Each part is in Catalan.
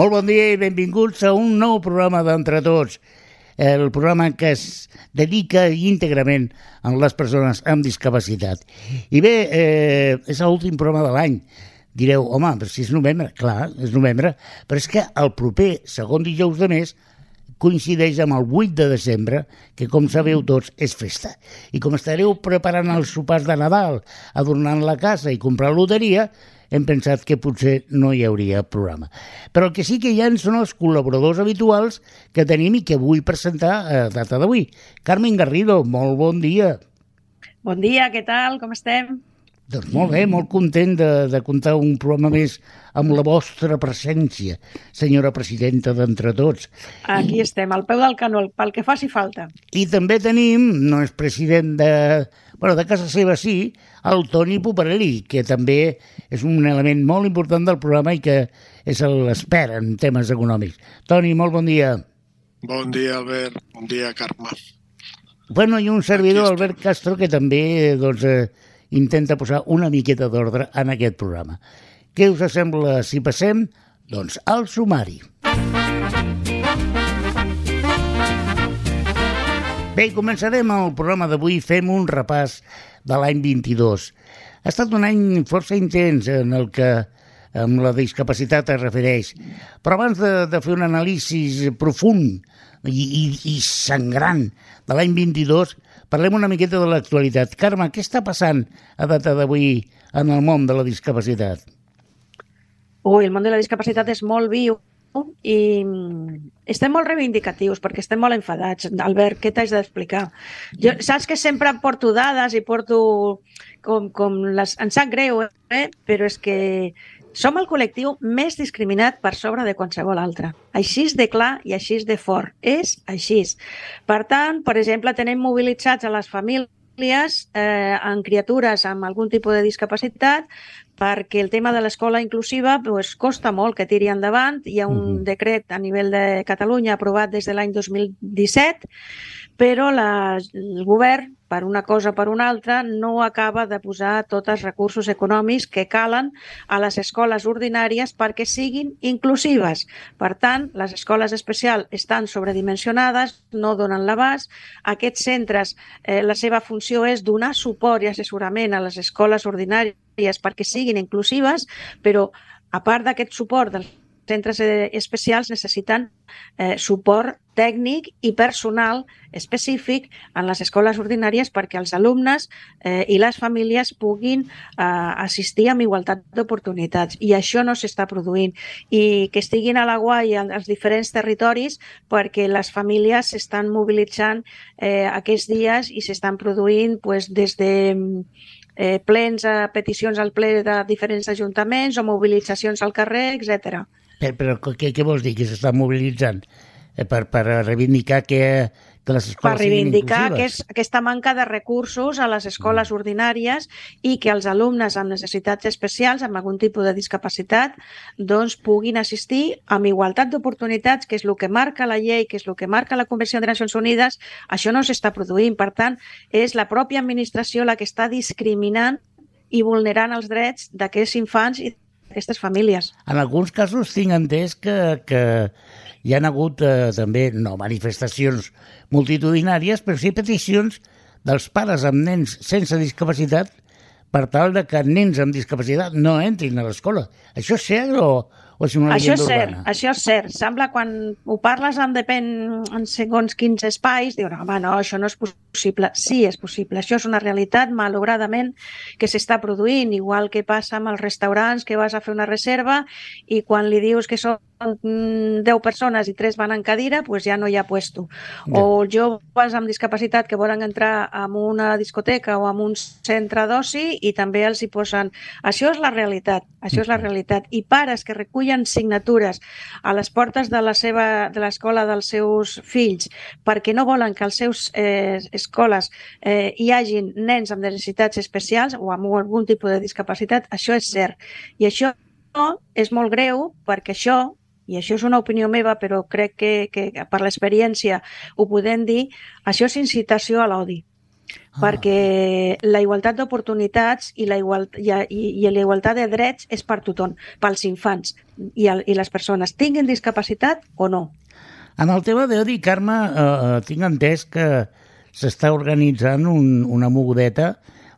Molt bon dia i benvinguts a un nou programa d'Entre Tots, el programa que es dedica íntegrament a les persones amb discapacitat. I bé, eh, és l'últim programa de l'any. Direu, home, però si és novembre, clar, és novembre, però és que el proper segon dijous de mes coincideix amb el 8 de desembre, que com sabeu tots és festa. I com estareu preparant els sopars de Nadal, adornant la casa i comprant loteria, hem pensat que potser no hi hauria programa. Però el que sí que hi ha són els col·laboradors habituals que tenim i que vull presentar a data d'avui. Carmen Garrido, molt bon dia. Bon dia, què tal? Com estem? Doncs molt bé, molt content de, de comptar un programa més amb la vostra presència, senyora presidenta d'Entre Tots. Aquí I, estem, al peu del canó, pel que faci falta. I també tenim, no és president de... Bueno, de casa seva sí, el Toni Poparelli, que també és un element molt important del programa i que és l'espera en temes econòmics. Toni, molt bon dia. Bon dia, Albert. Bon dia, Carme. Bueno, i un servidor, Albert Castro, que també doncs, eh, intenta posar una miqueta d'ordre en aquest programa. Què us sembla si passem? Doncs al sumari. Bé, començarem el programa d'avui, fem un repàs de l'any 22. Ha estat un any força intens en el que amb la discapacitat es refereix. Però abans de, de fer un anàlisi profund i, i, i sangrant de l'any 22, Parlem una miqueta de l'actualitat. Carme, què està passant a data d'avui en el món de la discapacitat? Ui, el món de la discapacitat és molt viu i estem molt reivindicatius perquè estem molt enfadats. Albert, què t'haig d'explicar? Jo, saps que sempre porto dades i porto com, com les... Em sap greu, eh? però és que som el col·lectiu més discriminat per sobre de qualsevol altre. Així de clar i així de fort. És així. Per tant, per exemple, tenim mobilitzats a les famílies eh, en criatures amb algun tipus de discapacitat perquè el tema de l'escola inclusiva pues, costa molt que tiri endavant. Hi ha un uh -huh. decret a nivell de Catalunya aprovat des de l'any 2017 però la, el govern, per una cosa o per una altra, no acaba de posar tots els recursos econòmics que calen a les escoles ordinàries perquè siguin inclusives. Per tant, les escoles especials estan sobredimensionades, no donen l'abast. Aquests centres, eh, la seva funció és donar suport i assessorament a les escoles ordinàries perquè siguin inclusives, però a part d'aquest suport dels centres eh, especials necessiten eh, suport tècnic i personal específic en les escoles ordinàries perquè els alumnes eh, i les famílies puguin eh, assistir amb igualtat d'oportunitats. I això no s'està produint. I que estiguin a la guai als diferents territoris perquè les famílies s'estan mobilitzant eh, aquests dies i s'estan produint pues, des de eh, plens a peticions al ple de diferents ajuntaments o mobilitzacions al carrer, etc. Però, però què, què vols dir, que s'estan mobilitzant? Eh, per, per reivindicar que, que les escoles Per reivindicar que és, aquesta manca de recursos a les escoles mm. ordinàries i que els alumnes amb necessitats especials, amb algun tipus de discapacitat, doncs puguin assistir amb igualtat d'oportunitats, que és el que marca la llei, que és el que marca la Convenció de Nacions Unides, això no s'està produint. Per tant, és la pròpia administració la que està discriminant i vulnerant els drets d'aquests infants i aquestes famílies. En alguns casos tinc entès que, que hi han hagut eh, també, no manifestacions multitudinàries, però sí peticions dels pares amb nens sense discapacitat per tal de que nens amb discapacitat no entrin a l'escola. Això és cert o, o és una això és cert, urbana? Això és cert. Sembla quan ho parles en depèn en segons quins espais, diuen, home, no, això no és possible. Sí, és possible. Això és una realitat, malauradament, que s'està produint, igual que passa amb els restaurants, que vas a fer una reserva i quan li dius que són 10 persones i 3 van en cadira, pues ja no hi ha puesto. Ja. O joves amb discapacitat que volen entrar en una discoteca o en un centre d'oci i també els hi posen... Això és la realitat, això és la realitat. I pares que recullen signatures a les portes de la seva de l'escola dels seus fills perquè no volen que als seus eh, escoles eh, hi hagin nens amb necessitats especials o amb algun tipus de discapacitat, això és cert. I això és molt greu perquè això i això és una opinió meva, però crec que, que per l'experiència ho podem dir, això és incitació a l'odi. ah. perquè la igualtat d'oportunitats i, la igual, i, i, i la igualtat de drets és per tothom, pels infants i, el, i les persones, tinguin discapacitat o no. En el tema d'Odi, Carme, eh, eh, tinc entès que s'està organitzant un, una mogudeta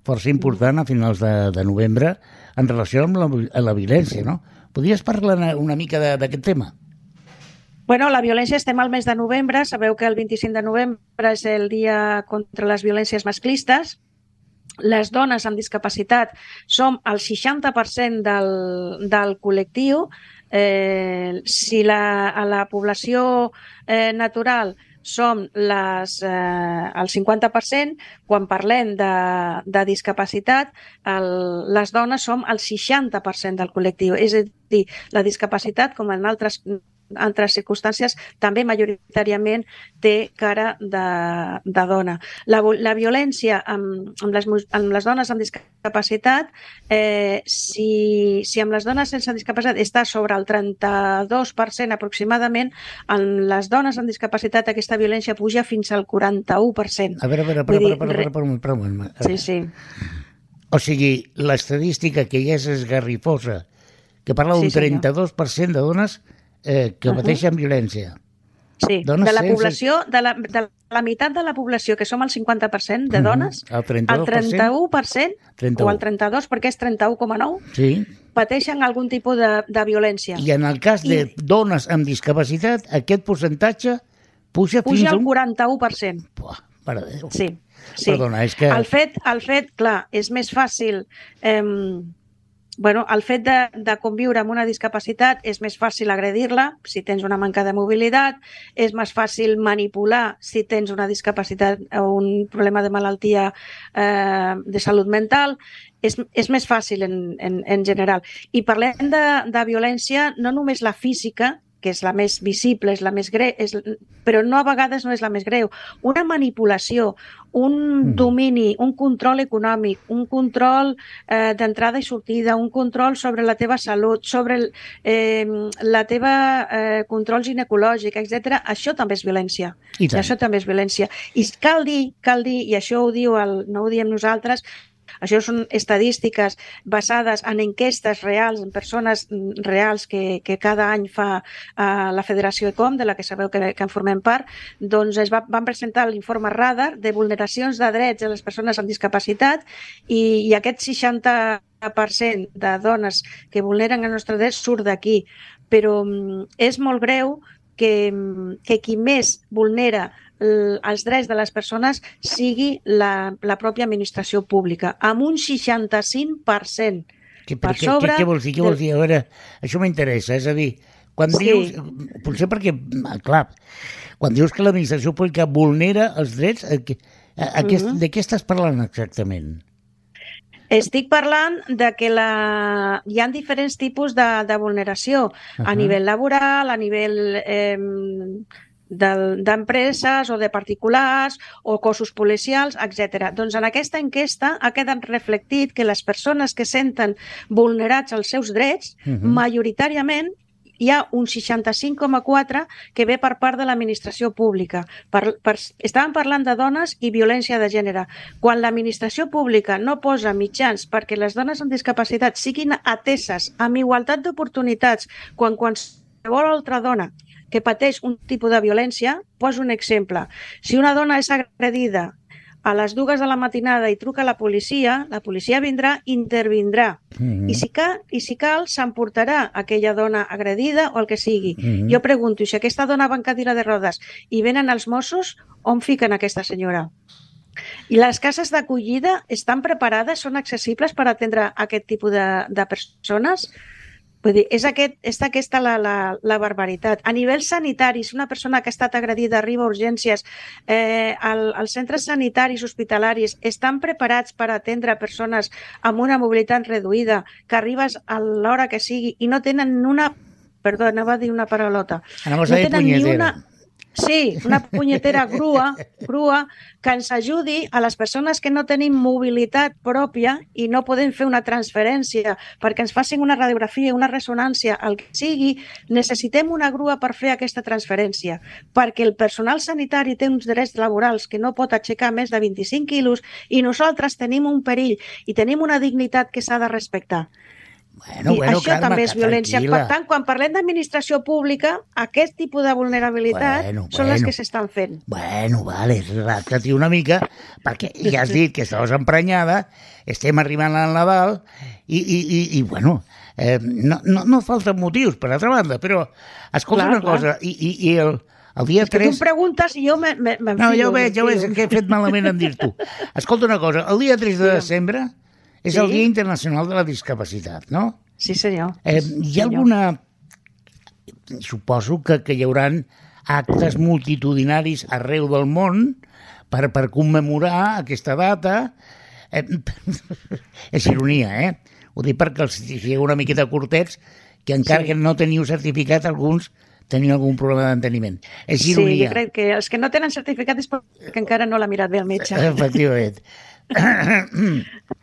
força important a finals de, de novembre en relació amb la, amb la violència, no? Podries parlar una mica d'aquest tema? Bueno, la violència estem al mes de novembre. Sabeu que el 25 de novembre és el dia contra les violències masclistes. Les dones amb discapacitat som el 60% del, del col·lectiu. Eh, si la, a la població eh, natural som les, eh, el 50%, quan parlem de, de discapacitat, el, les dones som el 60% del col·lectiu. És a dir, la discapacitat, com en altres altres circumstàncies, també majoritàriament té cara de, de dona. La, la violència amb, amb, les, amb les dones amb discapacitat, eh, si, si amb les dones sense discapacitat està sobre el 32% aproximadament, en les dones amb discapacitat aquesta violència puja fins al 41%. A veure, a veure, a veure, a veure, a veure, a veure, Sí, sí. O sigui, l'estadística que ja és esgarrifosa, que parla d'un sí, 32% de dones eh, que uh -huh. pateixen violència. Sí, dones de la sense... població, de la, de la meitat de la població, que som el 50% de dones, uh -huh. el 32%, el 31%, 31. o el 32%, perquè és 31,9%, sí. pateixen algun tipus de, de violència. I en el cas de I... dones amb discapacitat, aquest percentatge puja, puja fins al 41%. Buah, mare de Déu. Sí, sí. Perdona, és que... El fet, el fet clar, és més fàcil... Eh, bueno, el fet de, de conviure amb una discapacitat és més fàcil agredir-la si tens una manca de mobilitat, és més fàcil manipular si tens una discapacitat o un problema de malaltia eh, de salut mental, és, és més fàcil en, en, en general. I parlem de, de violència no només la física, que és la més visible, és la més greu, és, però no a vegades no és la més greu. Una manipulació, un mm. domini, un control econòmic, un control eh, d'entrada i sortida, un control sobre la teva salut, sobre el, eh, la teva eh, control ginecològic, etc. Això també és violència. I, I això també és violència. I cal dir, cal dir, i això ho diu el, no ho diem nosaltres, això són estadístiques basades en enquestes reals, en persones mm, reals que, que cada any fa uh, la Federació ECOM, de la que sabeu que, que en formem part, doncs es va, van presentar l'informe Radar de vulneracions de drets de les persones amb discapacitat i, i aquest 60% de dones que vulneren els nostres drets surt d'aquí. Però mm, és molt greu que, mm, que qui més vulnera els drets de les persones sigui la, la pròpia administració pública, amb un 65%. Que, per què, sobre... Què, què vols dir? Què vols dir? A veure, això m'interessa. És a dir, quan sí. dius... Potser perquè, clar, quan dius que l'administració pública vulnera els drets, a, a, a, uh -huh. de què estàs parlant exactament? Estic parlant de que la... hi ha diferents tipus de, de vulneració uh -huh. a nivell laboral, a nivell eh, d'empreses o de particulars o cossos policials, etc. Doncs en aquesta enquesta ha quedat reflectit que les persones que senten vulnerats els seus drets, uh. -huh. majoritàriament hi ha un 65,4 que ve per part de l'administració pública. Per, per, estàvem parlant de dones i violència de gènere. Quan l'administració pública no posa mitjans perquè les dones amb discapacitat siguin ateses amb igualtat d'oportunitats quan qualsevol altra dona que pateix un tipus de violència, poso un exemple. Si una dona és agredida a les dues de la matinada i truca a la policia, la policia vindrà, intervindrà. Mm -hmm. I, si cal, I si cal, s'emportarà aquella dona agredida o el que sigui. Mm -hmm. Jo pregunto, si aquesta dona va en cadira de rodes i venen els Mossos, on fiquen aquesta senyora? I les cases d'acollida estan preparades, són accessibles per atendre aquest tipus de, de persones? Vull dir, és, aquest, és aquesta la, la, la barbaritat. A nivell sanitari, si una persona que ha estat agredida arriba a urgències, eh, el, els centres sanitaris hospitalaris estan preparats per atendre persones amb una mobilitat reduïda, que arribes a l'hora que sigui i no tenen una... Perdó, anava a dir una paraulota. no tenen ni una, Sí, una punyetera grua, grua que ens ajudi a les persones que no tenim mobilitat pròpia i no podem fer una transferència perquè ens facin una radiografia, una ressonància, el que sigui, necessitem una grua per fer aquesta transferència, perquè el personal sanitari té uns drets laborals que no pot aixecar més de 25 quilos i nosaltres tenim un perill i tenim una dignitat que s'ha de respectar. Bueno, bueno, això Carme, també és violència. tranquil·la. Per tant, quan parlem d'administració pública, aquest tipus de vulnerabilitat Bueno, són les bueno. que s'estan fent. Bueno, vale, relaxa-t'hi una mica, perquè ja has dit que estaves emprenyada, estem arribant al Nadal, i, i, i, i bueno, eh, no, no, no falten motius, per altra banda, però escolta Clar, una clar. cosa, i, i, i el, el dia És que tu 3... em preguntes i jo me- me- m'enfilo. No, ja ho veig, ja ho veig, que he fet malament en dir-t'ho. Escolta una cosa, el dia 3 de desembre és Sí. el Dia Internacional de la Discapacitat, no? Sí, senyor. Eh, Sí, hi ha senyor. alguna... Suposo que, que hi hauran actes multitudinaris arreu del món per, per commemorar aquesta data. Eh, és ironia, eh? Ho dic perquè els sigueu una miqueta curtets, que encara Sí. que no teniu certificat, alguns teniu algun problema d'enteniment. És Sí, ironia. jo crec que els que no tenen certificat és perquè encara no l'ha mirat bé el metge. Efectivament.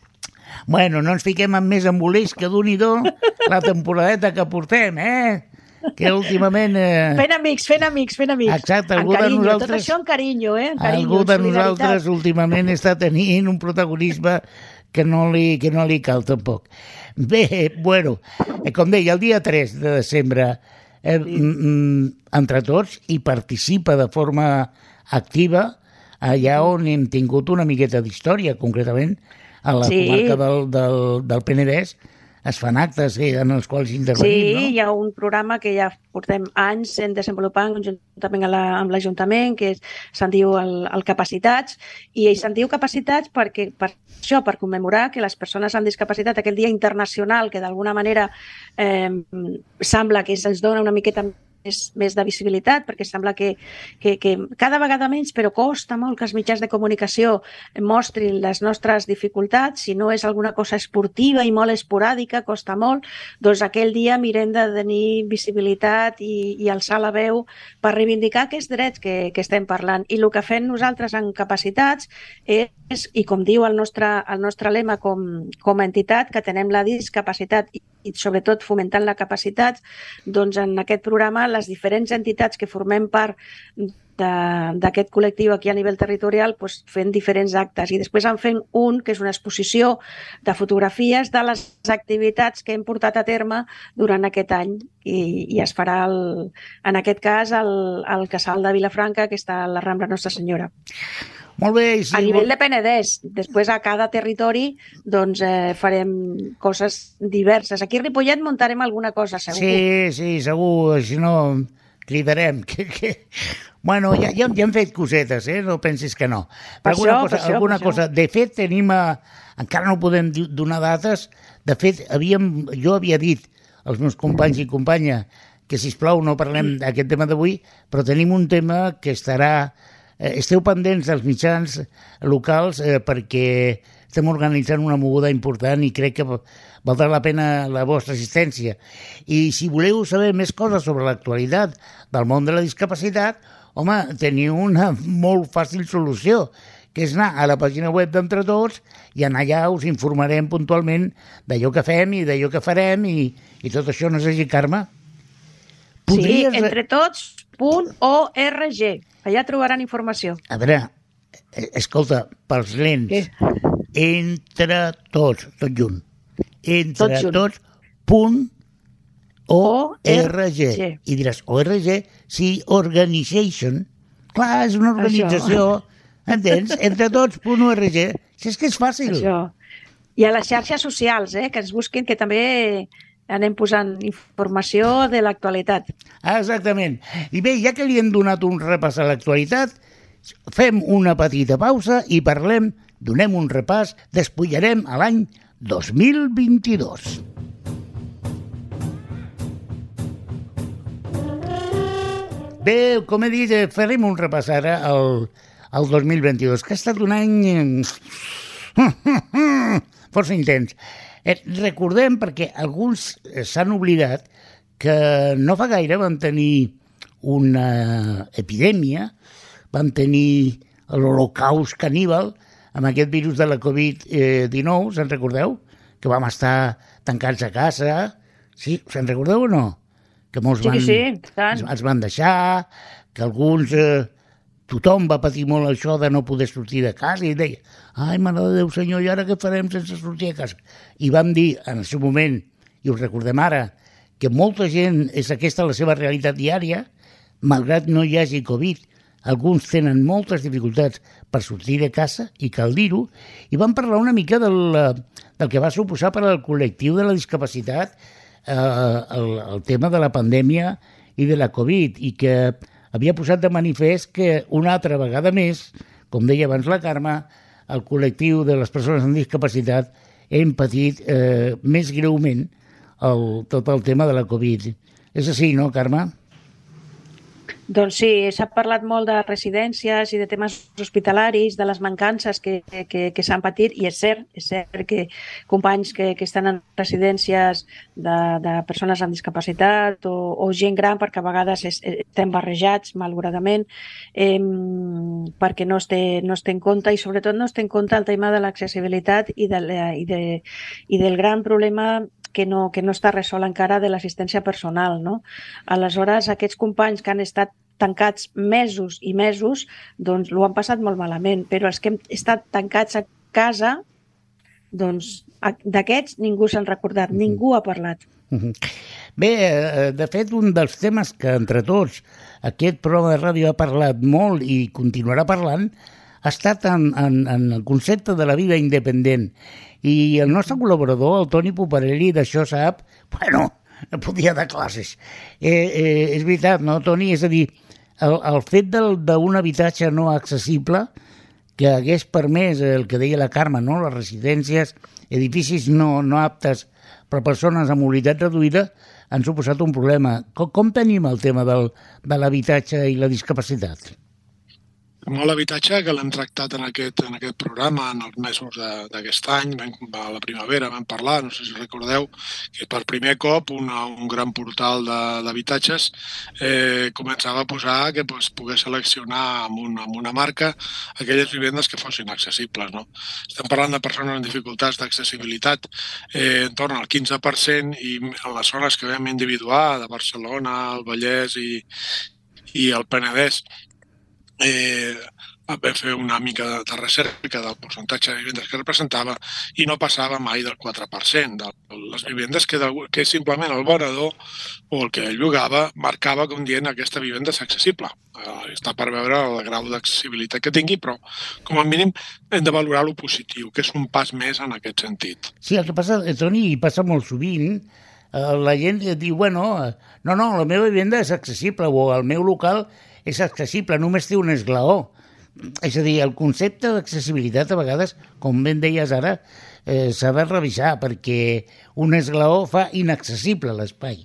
bueno, no ens fiquem en més embolics que d'un i do la temporadeta que portem, eh? Que últimament... Eh, Fent amics, fent amics, fent amics. Exacte, En algú de carinyo, nosaltres- Tot això en carinyo, eh? En carinyo, algú de nosaltres últimament està tenint un protagonisme que no li, que no li cal tampoc. Bé, bueno, eh, com deia, el dia 3 de desembre, eh, sí. entre tots, hi participa de forma activa allà on hem tingut una miqueta d'història, concretament a la Sí. comarca del, del, del Penedès, es fan actes eh, en els quals intervenim, Sí, no? hi ha un programa que ja portem anys en desenvolupant conjuntament la- amb l'Ajuntament, que se'n diu el, el Capacitats, i se'n diu Capacitats perquè per això, per commemorar que les persones amb discapacitat, aquell dia internacional que d'alguna manera eh, sembla que se'ns dona una miqueta més, més de visibilitat, perquè sembla que, que, que cada vegada menys, però costa molt que els mitjans de comunicació mostrin les nostres dificultats, si no és alguna cosa esportiva i molt esporàdica, costa molt, doncs aquell dia mirem de tenir visibilitat i, i alçar la veu per reivindicar aquests drets que, que estem parlant. I el que fem nosaltres en capacitats és, i com diu el nostre, el nostre lema com, com a entitat, que tenem la discapacitat i, i sobretot fomentant la capacitat, doncs en aquest programa les diferents entitats que formem part d'aquest col·lectiu aquí a nivell territorial doncs, fent diferents actes i després en fent un que és una exposició de fotografies de les activitats que hem portat a terme durant aquest any i, i es farà el, en aquest cas el, el casal de Vilafranca que està a la Rambla Nostra Senyora. Molt bé, i si A vol- nivell de Penedès, després a cada territori doncs, eh, farem coses diverses. Aquí a Ripollet muntarem alguna cosa, segur. Sí, sí, segur, si no cridarem. Que, que... Bueno, ja, ja, ja hem fet cosetes, eh? no pensis que no. Per alguna això, cosa, per això, alguna per cosa. De fet, tenim... A... Encara no podem donar dates. De fet, havíem, jo havia dit als meus companys i companya que, si plau no parlem d'aquest tema d'avui, però tenim un tema que estarà... Eh, esteu pendents dels mitjans locals eh, perquè estem organitzant una moguda important i crec que valdrà la pena la vostra assistència. I si voleu saber més coses sobre l'actualitat del món de la discapacitat, home, teniu una molt fàcil solució, que és anar a la pàgina web d'Entre Tots i en allà us informarem puntualment d'allò que fem i d'allò que farem i, i tot això, no sé si, Carme? Sí, Podries- entretots.org. Allà trobaran informació. A veure, eh, escolta, pels lents, Què? entre tots, tot junt, entre Tot junt. tots, punt O-R-G. I diràs, ORG, sí, organization. Clar, és una organització, entens? Entre tots, punt ORG. Si és que és fàcil. Això. I a les xarxes socials, eh, que ens busquin, que també anem posant informació de l'actualitat. Ah, Exactament. I bé, ja que li hem donat un repàs a l'actualitat, fem una petita pausa i parlem, donem un repàs, despullarem a l'any 2022. Bé, com he dit, eh, farem un repàs ara al, al 2022, que ha estat un any eh, força intens. Eh, recordem, perquè alguns eh, s'han oblidat, que no fa gaire vam tenir una epidèmia, vam tenir l'holocaust caníbal amb aquest virus de la Covid-19, se'n recordeu? Que vam estar tancats a casa. Sí, se'n recordeu o no? Que molts Sí, van, sí, tant. ens, ens van deixar, que alguns... Eh, tothom va patir molt això de no poder sortir de casa i deia, ai, mare de Déu, senyor, i ara què farem sense sortir a casa? I vam dir en el seu moment, i us recordem ara, que molta gent és aquesta la seva realitat diària, malgrat no hi hagi Covid. Alguns tenen moltes dificultats per sortir de casa, i cal dir-ho, i vam parlar una mica del, del que va suposar per al col·lectiu de la discapacitat eh, el, el tema de la pandèmia i de la Covid, i que havia posat de manifest que una altra vegada més, com deia abans la Carme, el col·lectiu de les persones amb discapacitat hem patit eh, més greument el, tot el tema de la Covid. És així, no, Carme? Doncs sí, s'ha parlat molt de residències i de temes hospitalaris, de les mancances que, que, que s'han patit, i és cert, és cert que companys que, que estan en residències de, de persones amb discapacitat o, o gent gran, perquè a vegades es, estem barrejats, malauradament, eh, perquè no es, té, no es té en compte, i sobretot no es té en compte el tema de l'accessibilitat i, de, i, de, i del gran problema que no, que no està resolt encara de l'assistència personal. No? Aleshores, aquests companys que han estat tancats mesos i mesos, doncs ho han passat molt malament, però els que hem estat tancats a casa, doncs d'aquests ningú s'han recordat, ningú ha parlat. Mhm. Bé, eh, de fet, un dels temes que entre tots aquest programa de ràdio ha parlat molt i continuarà parlant ha estat en, en, en el concepte de la vida independent. I el nostre col·laborador, el Toni Puparelli, d'això sap, bueno, podia dar classes. Eh, eh, és veritat, no, Toni? És a dir, el, el fet d'un habitatge no accessible que hagués permès el que deia la Carme, no? les residències, edificis no, no aptes per a persones amb mobilitat reduïda, han suposat un problema. Com, com tenim el tema del, de l'habitatge i la discapacitat? Amb l'habitatge que l'hem tractat en aquest, en aquest programa en els mesos d'aquest any, vam, a la primavera vam parlar, no sé si recordeu, que per primer cop una, un gran portal d'habitatges eh, començava a posar que pues, pogués seleccionar amb una, amb una marca aquelles vivendes que fossin accessibles. No? Estem parlant de persones amb dificultats d'accessibilitat eh, en torn al 15% i en les zones que vam individuar, de Barcelona, el Vallès i, i el Penedès, eh, vam fer una mica de, de recerca del percentatge de vivendes que representava i no passava mai del 4% de les vivendes que, de, que simplement el venedor o el que llogava marcava com dient aquesta vivenda és accessible. Eh, està per veure el grau d'accessibilitat que tingui, però com a mínim hem de valorar lo positiu, que és un pas més en aquest sentit. Sí, el que passa, eh, Toni, i passa molt sovint, eh, la gent diu, bueno, eh, no, no, la meva vivenda és accessible o el meu local és accessible, només té un esglaó. És a dir, el concepte d'accessibilitat a vegades, com ben deies ara, eh, s'ha de revisar perquè un esglaó fa inaccessible l'espai.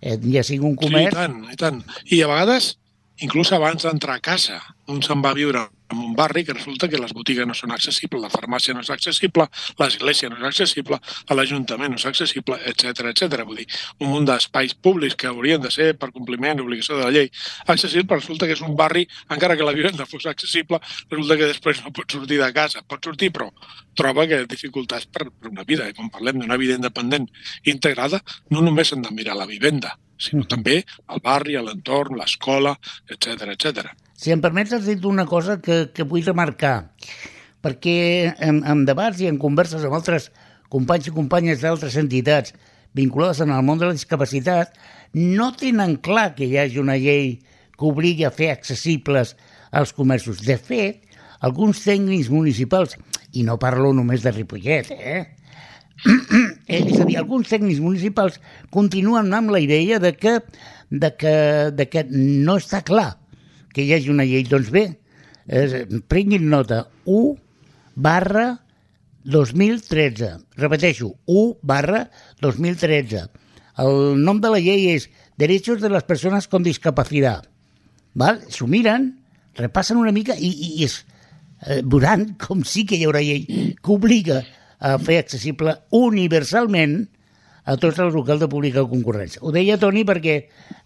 Eh, ja sigui un Sí, i comerç... tant, i tant. I a vegades, inclús abans d'entrar a casa, un se'n va viure en un barri que resulta que les botigues no són accessibles, la farmàcia no és accessible, l'església no és accessible, l'Ajuntament no és accessible, etc etc. Vull dir, un munt d'espais públics que haurien de ser per compliment i obligació de la llei accessible, resulta que és un barri, encara que la vivenda fos accessible, resulta que després no pot sortir de casa. Pot sortir, però troba que dificultats per, per una vida. I quan parlem d'una vida independent integrada, no només hem de mirar la vivenda, sinó també el barri, l'entorn, l'escola, etc etc. Si em permets, has dit una cosa que, que vull remarcar, perquè en, en debats i en converses amb altres companys i companyes d'altres entitats vinculades en el món de la discapacitat, no tenen clar que hi hagi una llei que obligui a fer accessibles als comerços. De fet, alguns tècnics municipals, i no parlo només de Ripollet, eh? eh, és a dir, alguns tècnics municipals continuen amb la idea de que, de que, de que no està clar que hi hagi una llei. Doncs bé, eh, prenguin nota, 1 barra 2013. Repeteixo, 1 barra 2013. El nom de la llei és Derechos de las Personas con Discapacidad. Val? S'ho miren, repassen una mica i, i és, eh, veuran com sí que hi haurà llei que obliga a fer accessible universalment a tots els locals de pública concurrència. Ho deia Toni perquè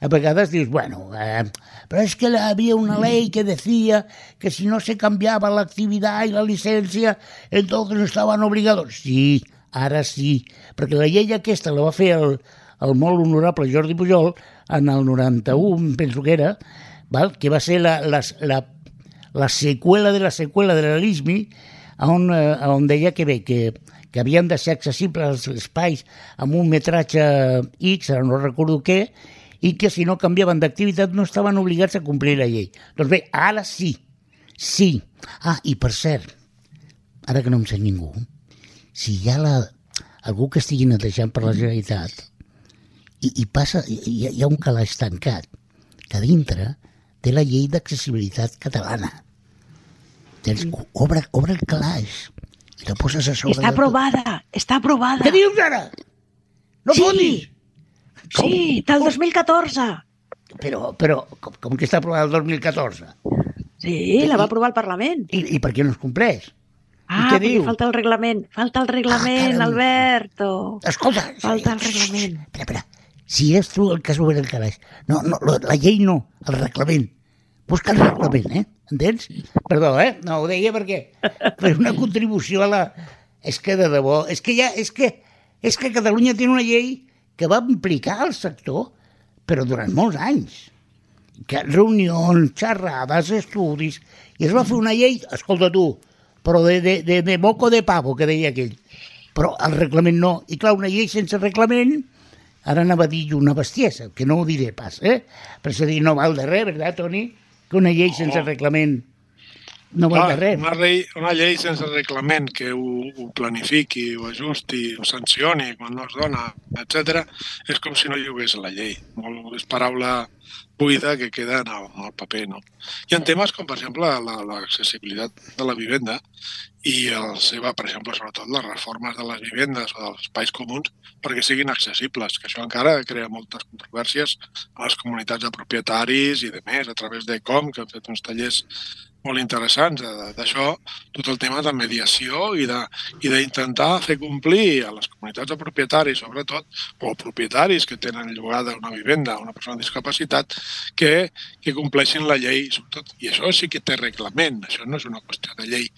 a vegades dius, bueno, eh, però és que havia una llei que decía que si no se cambiaba la actividad y la licencia, entonces estaban obligados. Sí, ara sí, perquè la llei aquesta la va fer el, el molt honorable Jordi Pujol en el 91, penso que era, val? que va ser la, la, la, la seqüela de la seqüela de la LISMI, on, eh, on deia que bé, que que havien de ser accessibles als espais amb un metratge X, ara no recordo què, i que si no canviaven d'activitat no estaven obligats a complir la llei. Doncs bé, ara sí, sí. Ah, i per cert, ara que no em sent ningú, si hi ha la, algú que estigui netejant per la Generalitat i, i passa, hi, hi ha un calaix tancat que dintre té la llei d'accessibilitat catalana. Tens, obre, obre el calaix i la poses a sobre... Està aprovada, està aprovada. Què dius ara? No sí. fotis! Sí, del 2014. Però, però com, com que està aprovada el 2014? Sí, la va aprovar el Parlament. I, i per què no es compleix? Ah, què perquè diu? falta el reglament. Falta el reglament, caram. Alberto. Escolta... Falta el reglament. Espera, espera. Si és tu el que has obert el calaix. No, no, la, la llei no, el reglament. Busca el reglament, eh? Entens? Perdó, eh? No, ho deia perquè per una contribució a la... És que de debò... És que ja... És que, és que Catalunya té una llei que va implicar el sector, però durant molts anys. Que reunions, xerrades, estudis... I es va fer una llei, escolta tu, però de, de, de, de moco de pavo, que deia aquell. Però el reglament no. I clar, una llei sense reglament, ara anava a dir una bestiesa, que no ho diré pas, eh? Però és a dir, no val de res, verdad, Toni? Que una llei sense Oh. reglament no val de res. una, llei, una llei sense reglament que ho, ho planifiqui, ho ajusti, ho sancioni quan no es dona, etc. és com si no hi hagués la llei. Molt, és paraula buida que queda en el, en el paper. No? Hi ha temes com, per exemple, la- l'accessibilitat de la vivenda i el seva, per exemple, sobretot les reformes de les vivendes o dels espais comuns perquè siguin accessibles, que això encara crea moltes controvèrsies a les comunitats de propietaris i de més, a través de com, que han fet uns tallers molt interessants eh, d'això, tot el tema de mediació i d'intentar fer complir a les comunitats de propietaris, sobretot, o propietaris que tenen llogada una vivenda a una persona amb discapacitat, que, que compleixin la llei, sobretot. I això sí que té reglament, això no és una qüestió de llei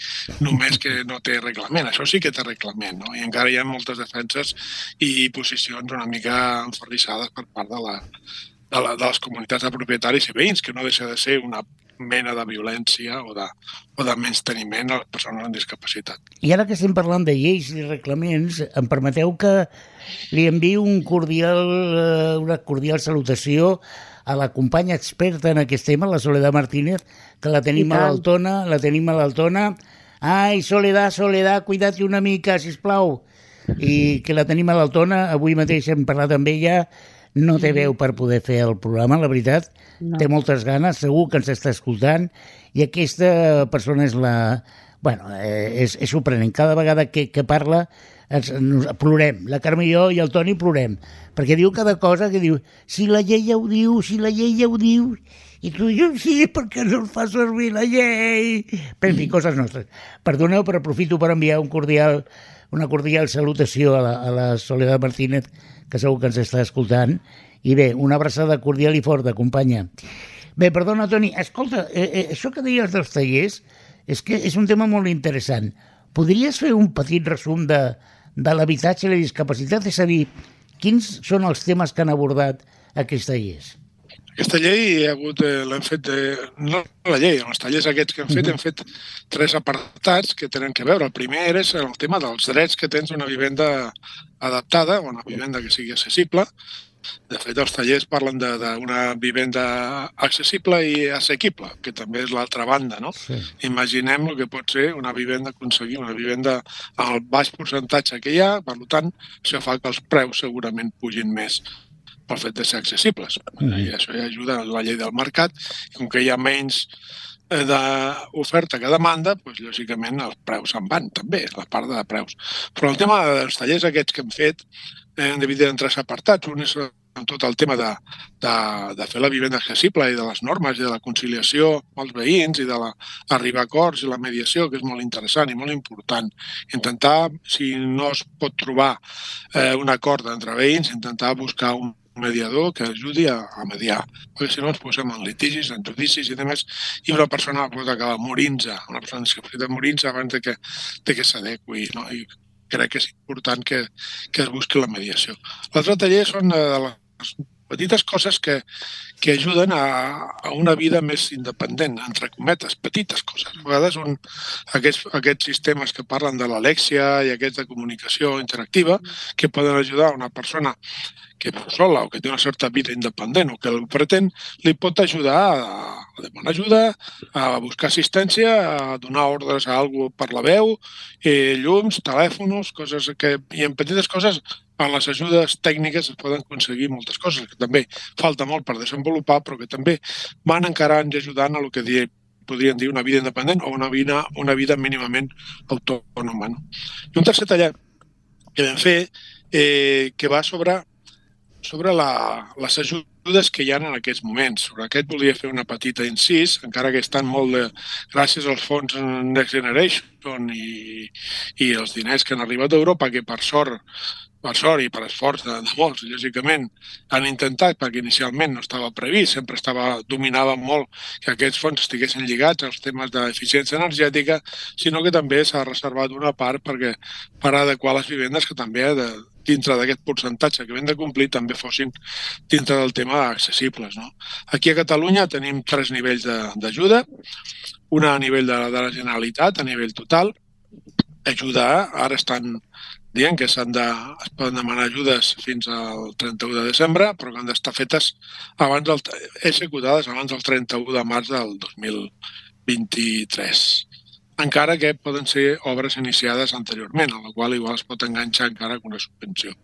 només que no té reglament, això sí que té reglament, no? I encara hi ha moltes defenses i posicions una mica enferrissades per part de, la, de, la, de les comunitats de propietaris i veïns, que no deixa de ser una mena de violència o de, o de menysteniment a les persones amb discapacitat. I ara que estem parlant de lleis i reglaments, em permeteu que li enviï un cordial, eh, una cordial salutació a la companya experta en aquest tema, la Soledad Martínez, que la tenim a l'Altona, la tenim a l'Altona. Ai, Soledad, Soledad, cuida't una mica, si plau. I que la tenim a l'Altona, avui mateix hem parlat amb ella, no té veu per poder fer el programa, la veritat, No. té moltes ganes, segur que ens està escoltant, i aquesta persona és la... Bueno, eh, és, és sorprenent. Cada vegada que, que parla ens, nos, plorem. La Carme i jo i el Toni plorem. Perquè diu cada cosa que diu si la llei ja ho diu, si la llei ja ho diu, i tu dius sí, perquè no el fa servir la llei. Però, en fi, coses nostres. Perdoneu, però aprofito per enviar un cordial, una cordial salutació a la, a la Soledad Martínez, que segur que ens està escoltant. I bé, una abraçada cordial i forta, companya. Bé, perdona, Toni, escolta, eh, eh, això que deies dels tallers és que és un tema molt interessant. Podries fer un petit resum de, de l'habitatge i la discapacitat? És a dir, quins són els temes que han abordat aquests tallers? Aquesta llei hi ha hagut, eh, l'hem fet, eh, no la llei, els tallers aquests que hem fet, hem fet tres apartats que tenen que veure. El primer és el tema dels drets que tens una vivenda adaptada, o una vivenda que sigui accessible. De fet, els tallers parlen de- d'una vivenda accessible i assequible, que també és l'altra banda, no? Sí. Imaginem el que pot ser una vivenda, aconseguir una vivenda amb el baix percentatge que hi ha, per tant, això fa que els preus segurament pugin més pel fet de ser accessibles. Mhm. I això ja ajuda a la llei del mercat, i com que hi ha menys eh, d'oferta que demanda, doncs, lògicament els preus se'n van també, la part de preus. Però el tema dels tallers aquests que hem fet eh, hem dividit en tres apartats. Un és amb tot el tema de, de, de fer la vivenda accessible i de les normes i de la conciliació amb els veïns i de la, arribar a acords i la mediació, que és molt interessant i molt important. Intentar, si no es pot trobar eh, un acord entre veïns, intentar buscar un mediador que ajudi a, a mediar, perquè si no ens posem en litigis, en judicis i demés, i una persona pot acabar morint-se, una persona discapacitada morint-se abans de que, de que s'adequi. No? I crec que és important que, que es busqui la mediació. L'altre taller són eh, de les petites coses que, que ajuden a, a una vida més independent, entre cometes, petites coses. A vegades un, aquests, aquests sistemes que parlen de l'Alexia i aquests de comunicació interactiva que poden ajudar a una persona que viu sola o que té una certa vida independent o que el pretén, li pot ajudar a demanar ajuda, a buscar assistència, a donar ordres a algú per la veu, eh, llums, telèfons, coses que... I en petites coses en les ajudes tècniques es poden aconseguir moltes coses, que també falta molt per desenvolupar, però que també van encarant i ajudant a el que dir, podríem dir una vida independent o una vida, una vida mínimament autònoma. No? I un tercer taller que vam fer eh, que va sobre, sobre la, les ajudes que hi ha en aquests moments. Sobre aquest volia fer una petita incís, encara que estan molt de, gràcies als fons Next Generation i, i els diners que han arribat a Europa, que per sort per sort i per esforç de, de molts, lògicament, han intentat, perquè inicialment no estava previst, sempre estava, dominava molt que aquests fons estiguessin lligats als temes d'eficiència energètica, sinó que també s'ha reservat una part perquè per adequar les vivendes que també de, dintre d'aquest percentatge que hem de complir també fossin dintre del tema accessibles. No? Aquí a Catalunya tenim tres nivells d'ajuda, una a nivell de, de la Generalitat, a nivell total, ajudar, ara estan dient que s'han de, es poden demanar ajudes fins al 31 de desembre, però que han d'estar fetes abans del, executades abans del 31 de març del 2023 encara que poden ser obres iniciades anteriorment, a la qual igual es pot enganxar encara amb una subvenció.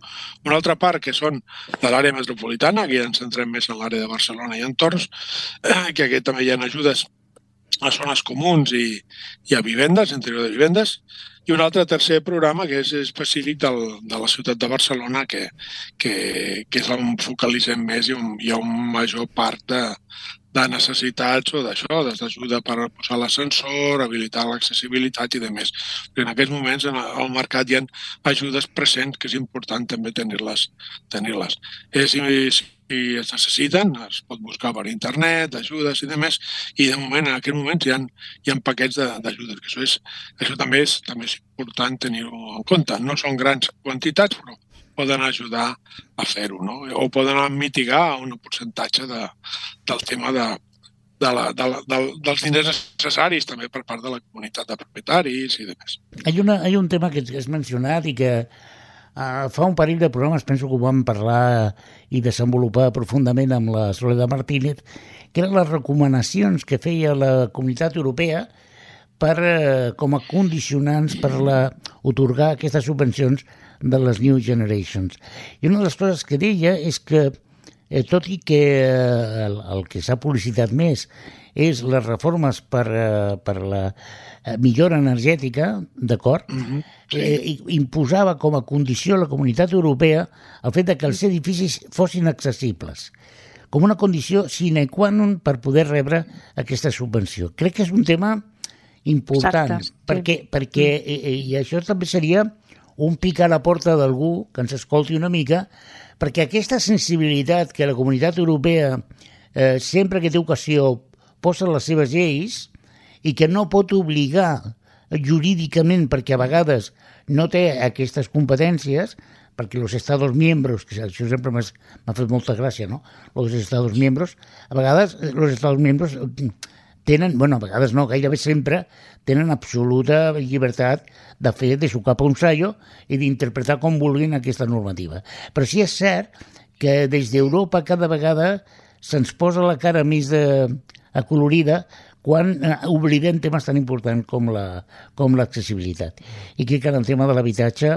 Una altra part, que són de l'àrea metropolitana, aquí ens centrem més en l'àrea de Barcelona i entorns, eh, que aquí també hi ha ajudes a zones comuns i, i a vivendes, interior de vivendes, i un altre tercer programa que és específic del, de la ciutat de Barcelona que, que, que és on focalitzem més i on hi ha un major part de, de necessitats o d'això, d'ajuda per posar l'ascensor, habilitar l'accessibilitat i de més. en aquests moments en el mercat hi ha ajudes presents que és important també tenir-les. Tenir, -les. Eh, si, es necessiten, es pot buscar per internet, ajudes i demés, i de moment, en aquest moment, hi ha, hi ha paquets d'ajudes, que això, és, això també és, també és important tenir-ho en compte. No són grans quantitats, però poden ajudar a fer-ho, no? o poden mitigar un percentatge de, del tema de, de la, de la, de, dels diners necessaris també per part de la comunitat de propietaris i demés. Hi ha, hi ha un tema que has mencionat i que Uh, fa un parell de programes, penso que ho vam parlar i desenvolupar profundament amb la Soledad Martínez, que eren les recomanacions que feia la Comunitat Europea per, uh, com a condicionants per la, otorgar aquestes subvencions de les New Generations. I una de les coses que deia és que, eh, tot i que eh, el, el que s'ha publicitat més és les reformes per, eh, per la eh, millora energètica, d'acord? Uh mhm, -huh. eh, imposava com a condició a la comunitat europea el fet de que els edificis fossin accessibles com una condició sine qua non per poder rebre aquesta subvenció. Crec que és un tema important, Exacte, perquè, sí. perquè mm. eh, i això també seria un pic a la porta d'algú que ens escolti una mica, perquè aquesta sensibilitat que la comunitat europea eh, sempre que té ocasió posa les seves lleis i que no pot obligar jurídicament, perquè a vegades no té aquestes competències, perquè els Estados miembros, que això sempre m'ha fet molta gràcia, no? Els Estados miembros, a vegades els Estados miembros tenen, bueno, a vegades no, gairebé sempre, tenen absoluta llibertat de fer de su cap un sallo i d'interpretar com vulguin aquesta normativa. Però sí és cert que des d'Europa cada vegada se'ns posa la cara més de, acolorida quan eh, oblidem temes tan importants com la com l'accessibilitat. I crec que en el tema de l'habitatge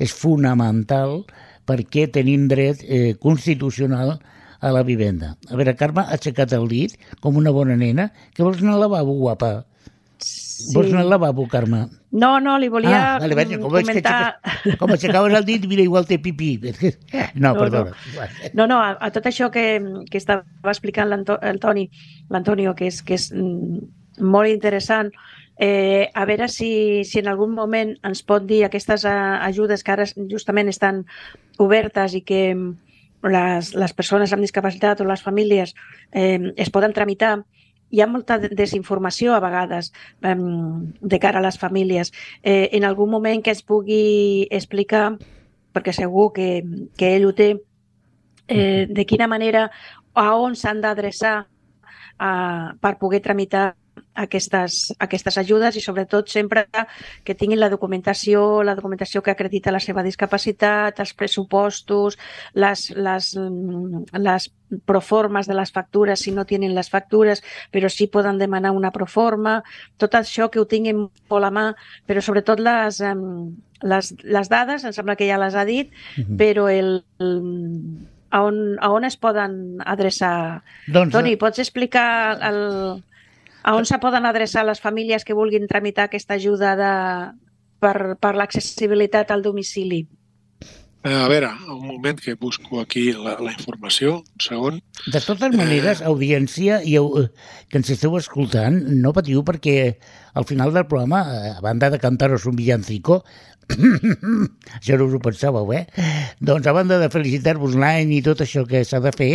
és fonamental perquè tenim dret eh, constitucional a la vivenda. A veure, Carme ha aixecat el dit com una bona nena. que vols anar al lavabo, guapa? Sí. Vols anar al lavabo, Carme? No, no, li volia ah, vale, vale, com que comentar... aixeques, com aixecaves el dit, mira, igual té pipí. No, No, perdona. No, no, a, a tot això que, que estava explicant el Toni, l'Antonio, que és, que és mm, molt interessant, eh, a veure si, si en algun moment ens pot dir aquestes eh, ajudes que ara justament estan obertes i que les, les persones amb discapacitat o les famílies eh, es poden tramitar, hi ha molta de- desinformació a vegades eh, de cara a les famílies. Eh, en algun moment que es pugui explicar, perquè segur que, que ell ho té, eh, de quina manera, a on s'han d'adreçar eh, per poder tramitar aquestes, aquestes ajudes i sobretot sempre que tinguin la documentació, la documentació que acredita la seva discapacitat, els pressupostos, les, les, mm, les proformes de les factures, si no tenen les factures, però sí poden demanar una proforma, tot això que ho tinguin molt a mà, però sobretot les, les, les dades, em sembla que ja les ha dit, Mhm. però el, el a on, a on es poden adreçar? Doncs, Toni, pots explicar el, a on se poden adreçar les famílies que vulguin tramitar aquesta ajuda de, per, per l'accessibilitat al domicili? Eh, A veure, un moment que busco aquí la, la informació, un segon. De totes maneres, audiència i que ens esteu escoltant, no patiu perquè al final del programa, eh, a banda de cantar-vos un villancico, això no us ho pensàveu, eh? Doncs a banda de felicitar-vos l'any i tot això que s'ha de fer,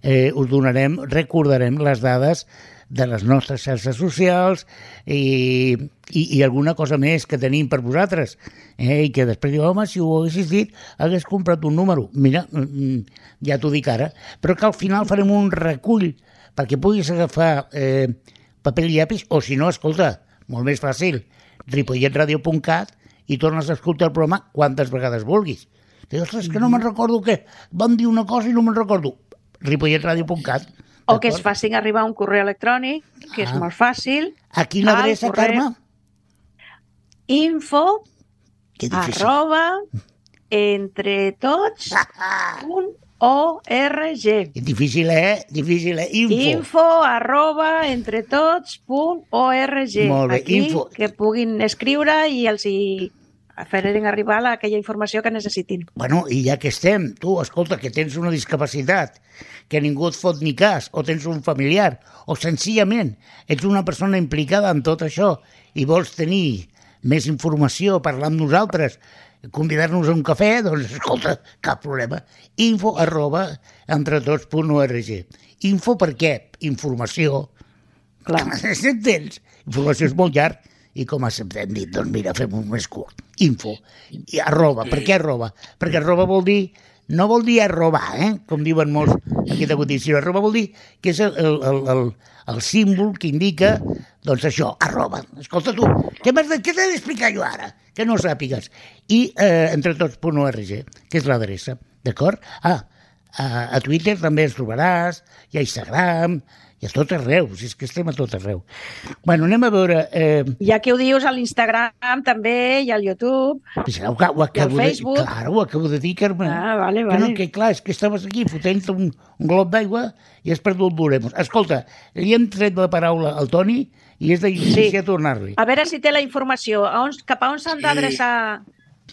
eh, us donarem, recordarem les dades de les nostres xarxes socials i, i, i alguna cosa més que tenim per vosaltres. Eh? I que després diu, home, si ho haguessis dit, hagués comprat un número. Mira, mm, ja t'ho dic ara. Però que al final farem un recull perquè puguis agafar eh, paper i llapis, o si no, escolta, molt més fàcil, ripolletradio.cat i tornes a escoltar el programa quantes vegades vulguis. Dius, ostres, que no me'n recordo què. Vam dir una cosa i no me'n recordo. ripolletradio.cat. O que es facin arribar un correu electrònic, que és Ah. molt fàcil, A quina adreça, correu. Carme? info Que difícil. arroba entretots.org Difícil, eh? Difícil, eh? Info. info arroba entretots.org Molt bé, Aquí, info. que puguin escriure i els hi farem arribar la, aquella informació que necessitin. Bueno, i ja que estem, tu, escolta, que tens una discapacitat, que ningú et fot ni cas, o tens un familiar, o senzillament ets una persona implicada en tot això i vols tenir més informació, parlar amb nosaltres, convidar-nos a un cafè, doncs escolta, cap problema. Info arroba entretots.org. Info per què? Informació. Clar. Entens? Informació és molt llarg i com hem dit, doncs mira, fem un més curt. Info. I arroba. Per què arroba? Perquè arroba vol dir no vol dir arrobar, eh? com diuen molts aquí de sinó arroba vol dir que és el, el, el, el, el símbol que indica, doncs això, arroba. Escolta tu, què m'has de, què t'he d'explicar jo ara? Que no sàpigues. I eh, entretots.org, que és l'adreça, d'acord? Ah, a, a Twitter també ens trobaràs, i a Instagram, i a tot arreu, si és que estem a tot arreu. Bueno, anem a veure... Eh, Ja que ho dius a l'Instagram també i al YouTube. pues, ho, ho acabo de, Facebook? clar, ho acabo de dir, Carme. Ah, vale, Que, vale. no, que clar, és que estaves aquí fotent un, un glob d'aigua i has perdut Volemos. Escolta, li hem tret la paraula al Toni i és de justícia sí. tornar-li. A veure si té la informació. A on, cap a on s'han Sí. d'adreçar?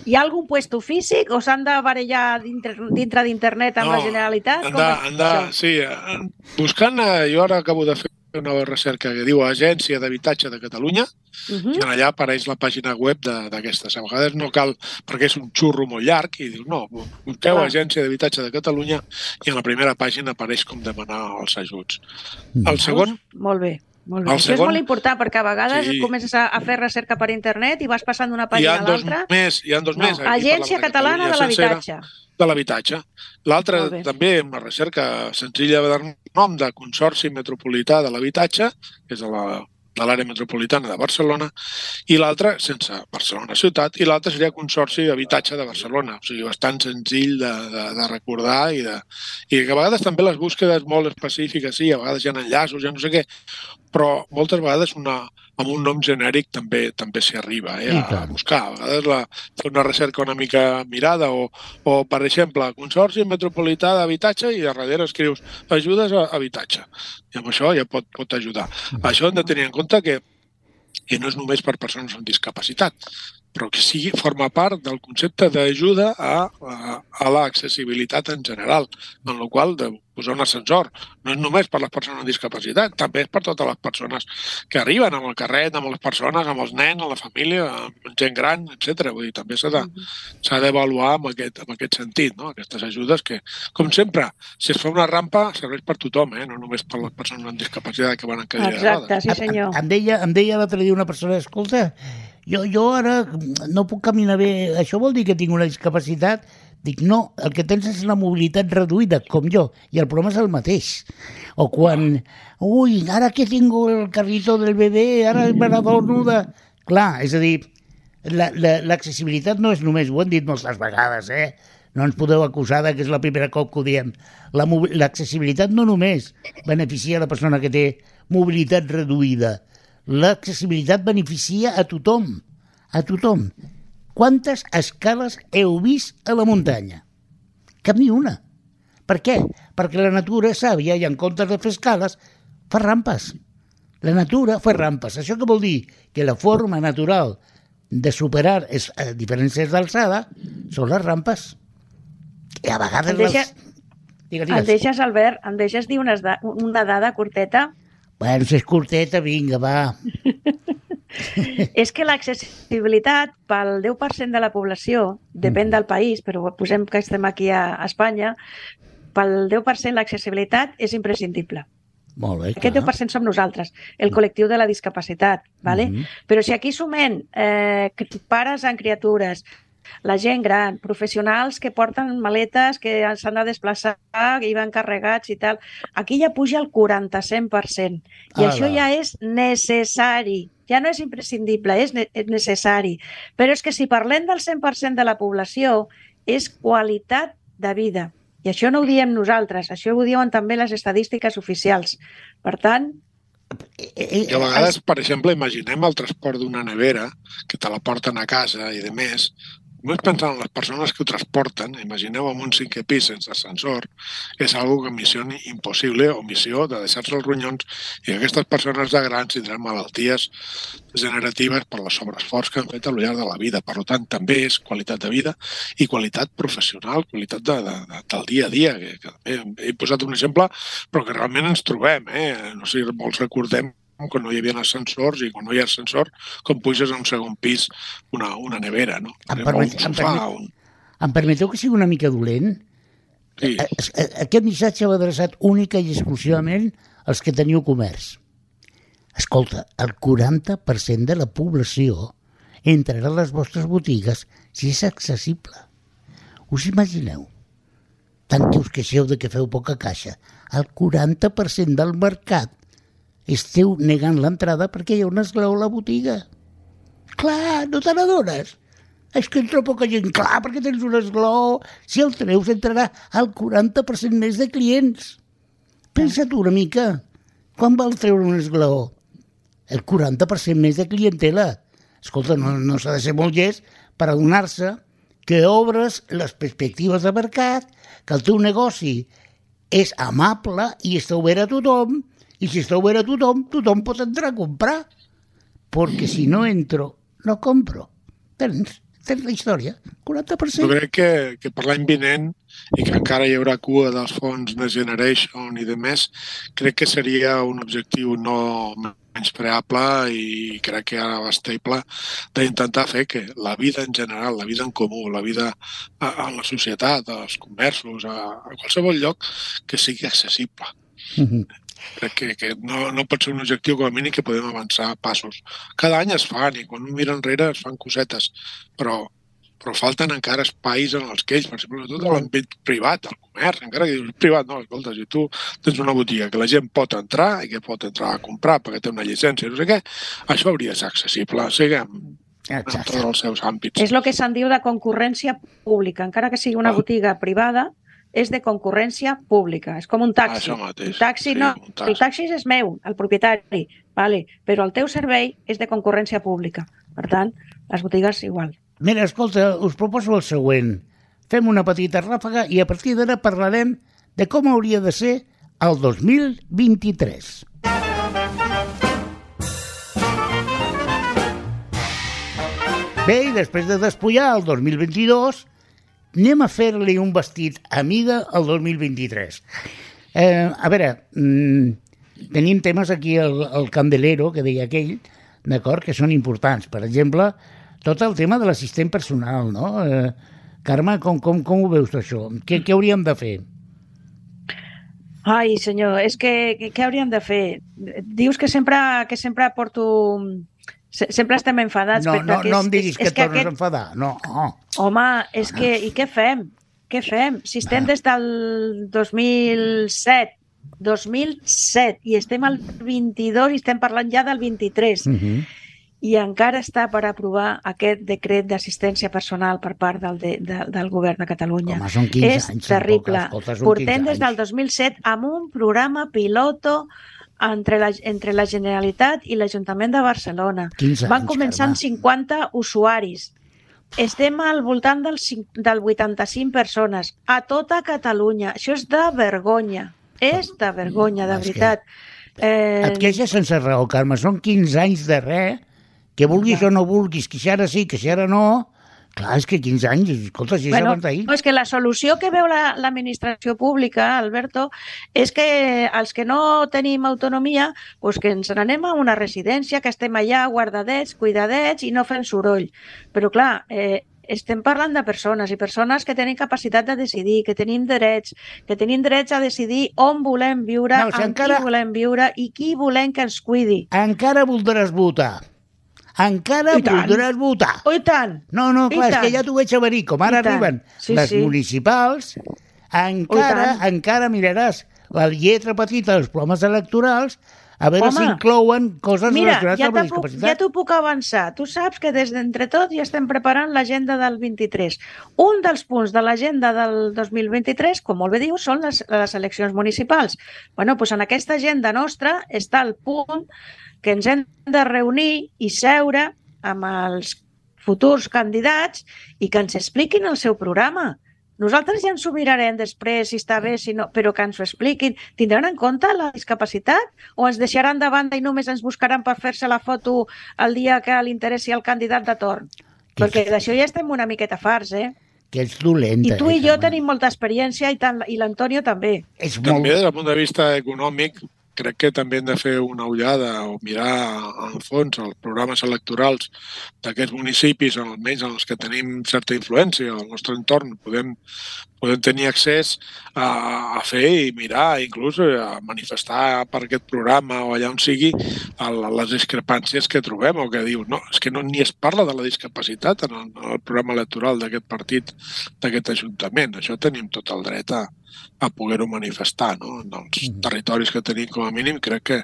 Hi ha algun puesto físic o s'han de barallar dintre, dintre d'internet amb la Generalitat? Han Com de, han de, sí, eh, buscant, eh, jo ara acabo de fer una nova recerca que diu Agència d'Habitatge de Catalunya, Mhm. i allà apareix la pàgina web de- d'aquestes. A vegades no cal, perquè és un xurro molt llarg, i dius, no, busqueu Clar. Agència d'Habitatge de Catalunya i a la primera pàgina apareix com demanar els ajuts. Mm. El segon, Molt bé. Molt bé. El Això és segon- molt important perquè a vegades Sí. comences a, a fer recerca per internet i vas passant d'una hi pàgina ha a dos l'altra. més, hi ha dos No, més. aquí Agència parlaven de Catalana de l'Habitatge. de l'habitatge. Bé. també una recerca senzilla de nom de Consorci Metropolità de l'Habitatge, que és la de l'àrea metropolitana de Barcelona, i l'altre, sense Barcelona ciutat, i l'altre seria Consorci d'Habitatge de Barcelona. O sigui, bastant senzill de, de, de recordar i, de, i que a vegades també les búsquedes molt específiques, sí, a vegades hi ha enllaços, ja no sé què, però moltes vegades una, amb un nom genèric també també s'hi arriba eh, a, buscar. A vegades la, fer una recerca una mica mirada o, o per exemple, Consorci Metropolità d'Habitatge i a darrere escrius ajudes a habitatge. I amb això ja pot, pot ajudar. Mm. Això hem de tenir en compte que i no és només per persones amb discapacitat, però que sigui, forma part del concepte d'ajuda a, a, a l'accessibilitat en general, en la qual de posar un ascensor no és només per les persones amb discapacitat, també és per totes les persones que arriben amb el carret, amb les persones, amb els nens, amb la família, amb gent gran, etc. Vull dir, també s'ha de, d'avaluar en, aquest, en aquest sentit, no? aquestes ajudes que, com sempre, si es fa una rampa, serveix per tothom, eh? no només per les persones amb discapacitat que van en cadira Exacte, de rodes. sí senyor. Em, em deia, em deia l'altre dia una persona, escolta, jo, jo ara no puc caminar bé, això vol dir que tinc una discapacitat? Dic, no, el que tens és la mobilitat reduïda, com jo, i el problema és el mateix. O quan, ui, ara que tinc el carrito del bebè, ara me n'adorno de... Clar, és a dir, l'accessibilitat la, la, no és només, ho hem dit moltes vegades, eh? No ens podeu acusar que és la primera cop que ho diem. L'accessibilitat no només beneficia la persona que té mobilitat reduïda, l'accessibilitat beneficia a tothom, a tothom. Quantes escales heu vist a la muntanya? Cap ni una. Per què? Perquè la natura és sàvia i en comptes de fer escales, fa rampes. La natura fa rampes. Això què vol dir? Que la forma natural de superar es, a diferències d'alçada són les rampes. I a vegades... Em, deixa... les... digues, digues. em deixes, Albert, em deixes dir una, una dada curteta? Bueno, si és curteta, vinga, va. és que l'accessibilitat pel 10% de la població, depèn mm. del país, però posem que estem aquí a Espanya, pel 10% l'accessibilitat és imprescindible. Molt bé, Aquest 10% som nosaltres, el col·lectiu de la discapacitat. ¿vale? Mm -hmm. Però si aquí sumem eh, pares amb criatures, la gent gran, professionals que porten maletes, que s'han de desplaçar i van carregats i tal, aquí ja puja el 40-100%. I ah, això ja és necessari ja no és imprescindible, és, ne és necessari. Però és que si parlem del 100% de la població, és qualitat de vida. I això no ho diem nosaltres, això ho diuen també les estadístiques oficials. Per tant, i a vegades, per exemple, imaginem el transport d'una nevera que te la porten a casa i de més, Només pensant en les persones que ho transporten, imagineu amb un cinquè pis sense ascensor, és algo que missió impossible o missió de deixar-se els ronyons i aquestes persones de grans tindran malalties generatives per les sobreesforç que han fet al llarg de la vida. Per tant, també és qualitat de vida i qualitat professional, qualitat de, de, de, del dia a dia. Que, que he, he posat un exemple, però que realment ens trobem. Eh? No sé si molts recordem quan no hi havia ascensors i quan no hi ha ascensor, com puges a un segon pis una, una nevera, no? Em, permet, em, permet, un... em permeteu que sigui una mica dolent? Sí. Aquest missatge va adreçat única i exclusivament als que teniu comerç. Escolta, el 40% de la població entrarà a les vostres botigues si és accessible. Us imagineu? Tant que us queixeu de que feu poca caixa. El 40% del mercat esteu negant l'entrada perquè hi ha un esglaó a la botiga. Clar, no te n'adones? És que entra poca gent. Clar, perquè tens un esglaó. Si el treus, entrarà el 40% més de clients. Pensa tu una mica. Quan val treure un esglaó? El 40% més de clientela. Escolta, no, no s'ha de ser molt llest per adonar-se que obres les perspectives de mercat, que el teu negoci és amable i està obert a tothom i si està obert a tothom, tothom pot entrar a comprar. Perquè si no entro, no compro. Tens, tens la història, 40%. Jo crec que, que per l'any vinent i que encara hi haurà cua dels fons Next Generation i de més, crec que seria un objectiu no menyspreable i crec que ara bastable d'intentar fer que la vida en general, la vida en comú, la vida a, a la societat, als comerços, a, a qualsevol lloc, que sigui accessible. Mm -hmm. Crec que, que no, no pot ser un objectiu com a mínim que podem avançar passos. Cada any es fan i quan un mira enrere es fan cosetes, però, però falten encara espais en els que ells, per exemple, tot l'àmbit privat, el comerç, encara que dius privat, no, escolta, si tu tens una botiga que la gent pot entrar i que pot entrar a comprar perquè té una llicència, no sé què, això hauria de ser accessible. Siguem Exacte. en tots els seus àmbits. És el que se'n diu de concurrència pública. Encara que sigui una ah. botiga privada, és de concurrència pública. És com un taxi. Això mateix. El taxi sí, no, taxi. el taxi és meu, el propietari, vale, però el teu servei és de concurrència pública. Per tant, les botigues igual. Mira, escolta, us proposo el següent. Fem una petita ràfaga i a partir d'ara parlarem de com hauria de ser el 2023. Bé, i després de despullar el 2022, anem a fer-li un vestit a mida el 2023. Eh, a veure, mm, tenim temes aquí al, al candelero, que deia aquell, d'acord, que són importants. Per exemple, tot el tema de l'assistent personal, no? Eh, Carme, com, com, com ho veus això? Què, què hauríem de fer? Ai, senyor, és que què hauríem de fer? Dius que sempre, que sempre porto... Sempre estem enfadats. No, no, no és- em diguis és- que és et tornes aquest- a enfadar. No, oh. Home, és que... I què fem? Què fem? Si estem des del 2007, 2007, i estem al 22 i estem parlant ja del 23, Uh -huh. i encara està per aprovar aquest decret d'assistència personal per part del, de, de, del govern de Catalunya. Home, són 15 és anys. terrible. Escolta, Portem 15 des del anys. 2007 amb un programa piloto entre la, entre la Generalitat i l'Ajuntament de Barcelona. 15 Van anys, començar amb Carme. 50 usuaris. Estem al voltant del, cin- del 85 persones a tota Catalunya. Això és de vergonya. És de vergonya, de que veritat. Eh, Et queixes sense raó, Carme. Són 15 anys de res, que vulguis o no vulguis, que si ara sí, que si ara no... Clar, és que 15 anys, escolta, si és Bueno, abans d'ahir. no, és que la solució que veu la- l'administració pública, Alberto, és que els que no tenim autonomia, pues que ens n'anem a una residència, que estem allà guardadets, cuidadets i no fem soroll. Però clar, eh, estem parlant de persones i persones que tenen capacitat de decidir, que tenim drets, que tenim drets a decidir on volem viure, no, si amb encara- qui volem viure i qui volem que ens cuidi. Encara voldràs votar. Encara I tant. voldràs votar. Oh, i tant! No, no, I clar, és tant. que ja t'ho veig a venir. Com ara I tant. arriben Sí, les sí. municipals, encara, tant. encara miraràs la lletra petita dels programes electorals a veure Home, si inclouen coses Mira, relacionades ja amb la t'ho puc, ja discapacitat. t'ho puc avançar. Tu saps que des d'entre tots ja estem preparant l'agenda del 23. Un dels punts de l'agenda del 2023, com molt bé dius, són les, les eleccions municipals. bueno, doncs en aquesta agenda nostra està el punt que ens hem de reunir i seure amb els futurs candidats i que ens expliquin el seu programa. Nosaltres ja ens ho mirarem després, si està bé, si no, però que ens ho expliquin. Tindran en compte la discapacitat o ens deixaran de banda i només ens buscaran per fer-se la foto el dia que li interessi al candidat de torn? Que- Perquè d'això ja estem una miqueta farts, eh? Que ets dolenta. I tu i jo Carme. tenim molta experiència i, tant, i l'Antonio també. És molt... També des del punt de vista econòmic, crec que també hem de fer una ullada o mirar en fons els programes electorals d'aquests municipis, almenys en els que tenim certa influència al nostre entorn, podem, podem tenir accés a, a fer i mirar, inclús a manifestar per aquest programa o allà on sigui les discrepàncies que trobem o que diu, no, és que no, ni es parla de la discapacitat en el, en el programa electoral d'aquest partit, d'aquest ajuntament. Això tenim tot el dret a, a poder-ho manifestar no? en els Mhm. territoris que tenim com a mínim. Crec que,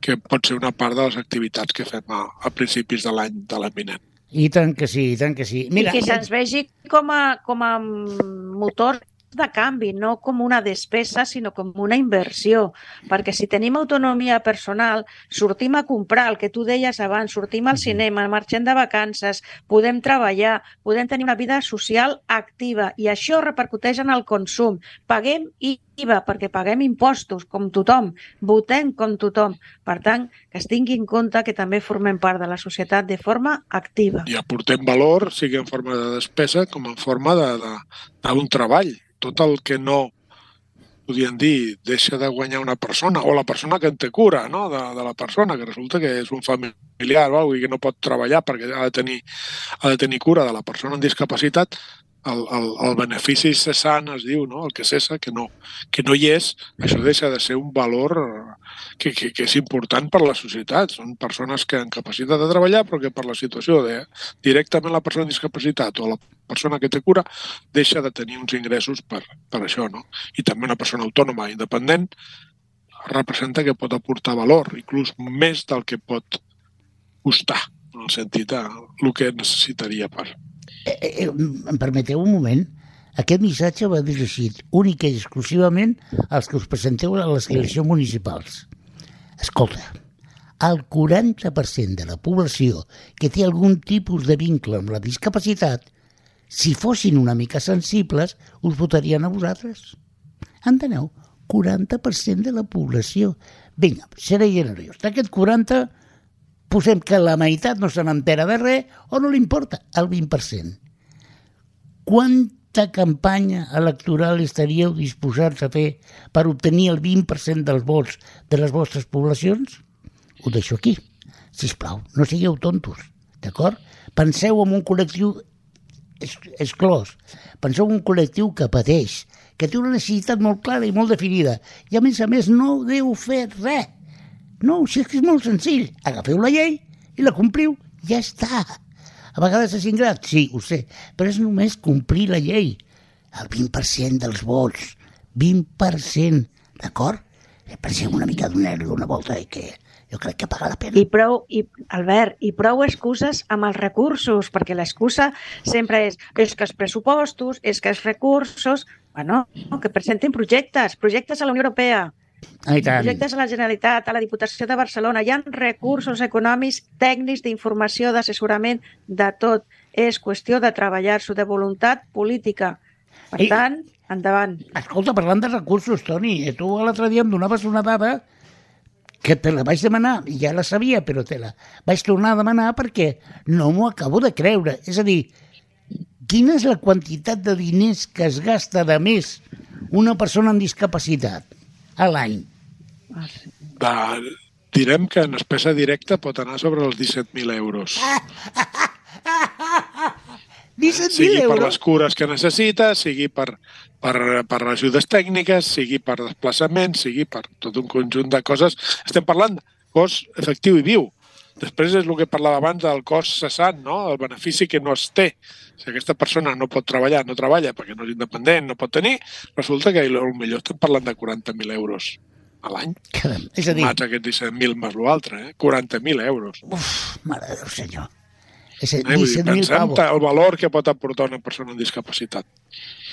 que pot ser una part de les activitats que fem a, a principis de l'any de l'any vinent. I tant que sí, i tant que sí. Mira, Mira, I que se'ns vegi com a, com a motor de canvi, no com una despesa, sinó com una inversió. Perquè si tenim autonomia personal, sortim a comprar, el que tu deies abans, sortim al cinema, marxem de vacances, podem treballar, podem tenir una vida social activa i això repercuteix en el consum. Paguem IVA perquè paguem impostos, com tothom, votem com tothom. Per tant, que es tingui en compte que també formem part de la societat de forma activa. I aportem valor, sigui en forma de despesa com en forma d'un treball. Tot el que no podien dir, deixa de guanyar una persona, o la persona que en té cura no? de, de la persona, que resulta que és un familiar o cosa, i que no pot treballar perquè ha de tenir, ha de tenir cura de la persona amb discapacitat, el, el, el benefici cessant es diu, no? el que cessa, que no, que no hi és, això deixa de ser un valor que, que, que és important per la societat. Són persones que han capacitat de treballar, però que per la situació de directament la persona amb discapacitat o la persona que té cura deixa de tenir uns ingressos per, per això. No? I també una persona autònoma independent representa que pot aportar valor, inclús més del que pot costar, en el sentit de el que necessitaria per, eh, eh, em permeteu un moment? Aquest missatge va dirigit única i exclusivament als que us presenteu a les eleccions municipals. Escolta, el 40% de la població que té algun tipus de vincle amb la discapacitat, si fossin una mica sensibles, us votarien a vosaltres. Enteneu? 40% de la població. Vinga, seré generós. D'aquest 40, posem que la meitat no se n'entera de res o no li importa, el 20%. Quanta campanya electoral estaríeu disposats a fer per obtenir el 20% dels vots de les vostres poblacions? Ho deixo aquí. Si plau, no sigueu tontos, d'acord? Penseu en un col·lectiu exclòs. Penseu en un col·lectiu que pateix, que té una necessitat molt clara i molt definida, i a més a més no deu fer res. No, si és que és molt senzill. Agafeu la llei i la compliu, ja està. A vegades és ingrat, sí, ho sé, però és només complir la llei. El 20% dels vots, 20%, d'acord? Pensem una mica donar-li una volta i que jo crec que paga la pena. I prou, i, Albert, i prou excuses amb els recursos, perquè l'excusa sempre és és que els pressupostos, és que els recursos... Bueno, que presenten projectes, projectes a la Unió Europea, Ah, projectes a la Generalitat, a la Diputació de Barcelona. Hi ha recursos econòmics, tècnics, d'informació, d'assessorament, de tot. És qüestió de treballar-s'ho, de voluntat política. Per I- tant, endavant. Escolta, parlant de recursos, Toni, eh, tu l'altre dia em donaves una dada que te la vaig demanar, i ja la sabia, però te la vaig tornar a demanar perquè no m'ho acabo de creure. És a dir, quina és la quantitat de diners que es gasta de més una persona amb discapacitat a l'any? Ah, direm que en espesa directa pot anar sobre els 17.000 euros. 17.000 sigui per euros? les cures que necessita, sigui per, per, per ajudes tècniques, sigui per desplaçaments, sigui per tot un conjunt de coses. Estem parlant de cost efectiu i viu. Després és el que parlava abans del cost cessant, no? el benefici que no es té. Si aquesta persona no pot treballar, no treballa perquè no és independent, no pot tenir, resulta que potser estem parlant de 40.000 euros a l'any. És a dir, Mats aquest 17.000 més l'altre, eh? 40.000 euros. uf, mare de Déu senyor. És a Eh? dir, Vull dir, 17.000 pensem pavos. el valor que pot aportar una persona amb discapacitat.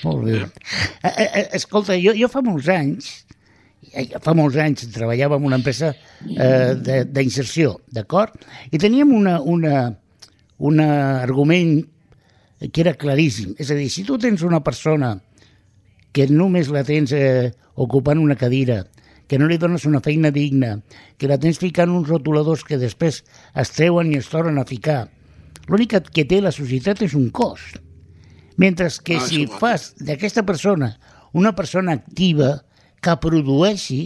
Molt bé. Eh, eh, eh, escolta, jo, jo fa molts anys, eh, fa molts anys treballava en una empresa eh, de- d'inserció, d'acord? I teníem una, una, un argument que era claríssim. És a dir, si tu tens una persona que només la tens eh, ocupant una cadira, que no li dones una feina digna, que la tens ficant uns rotuladors que després es treuen i es tornen a ficar, l'únic que- té la societat és un cost. Mentre que Ah, si fas d'aquesta persona una persona activa que produeixi,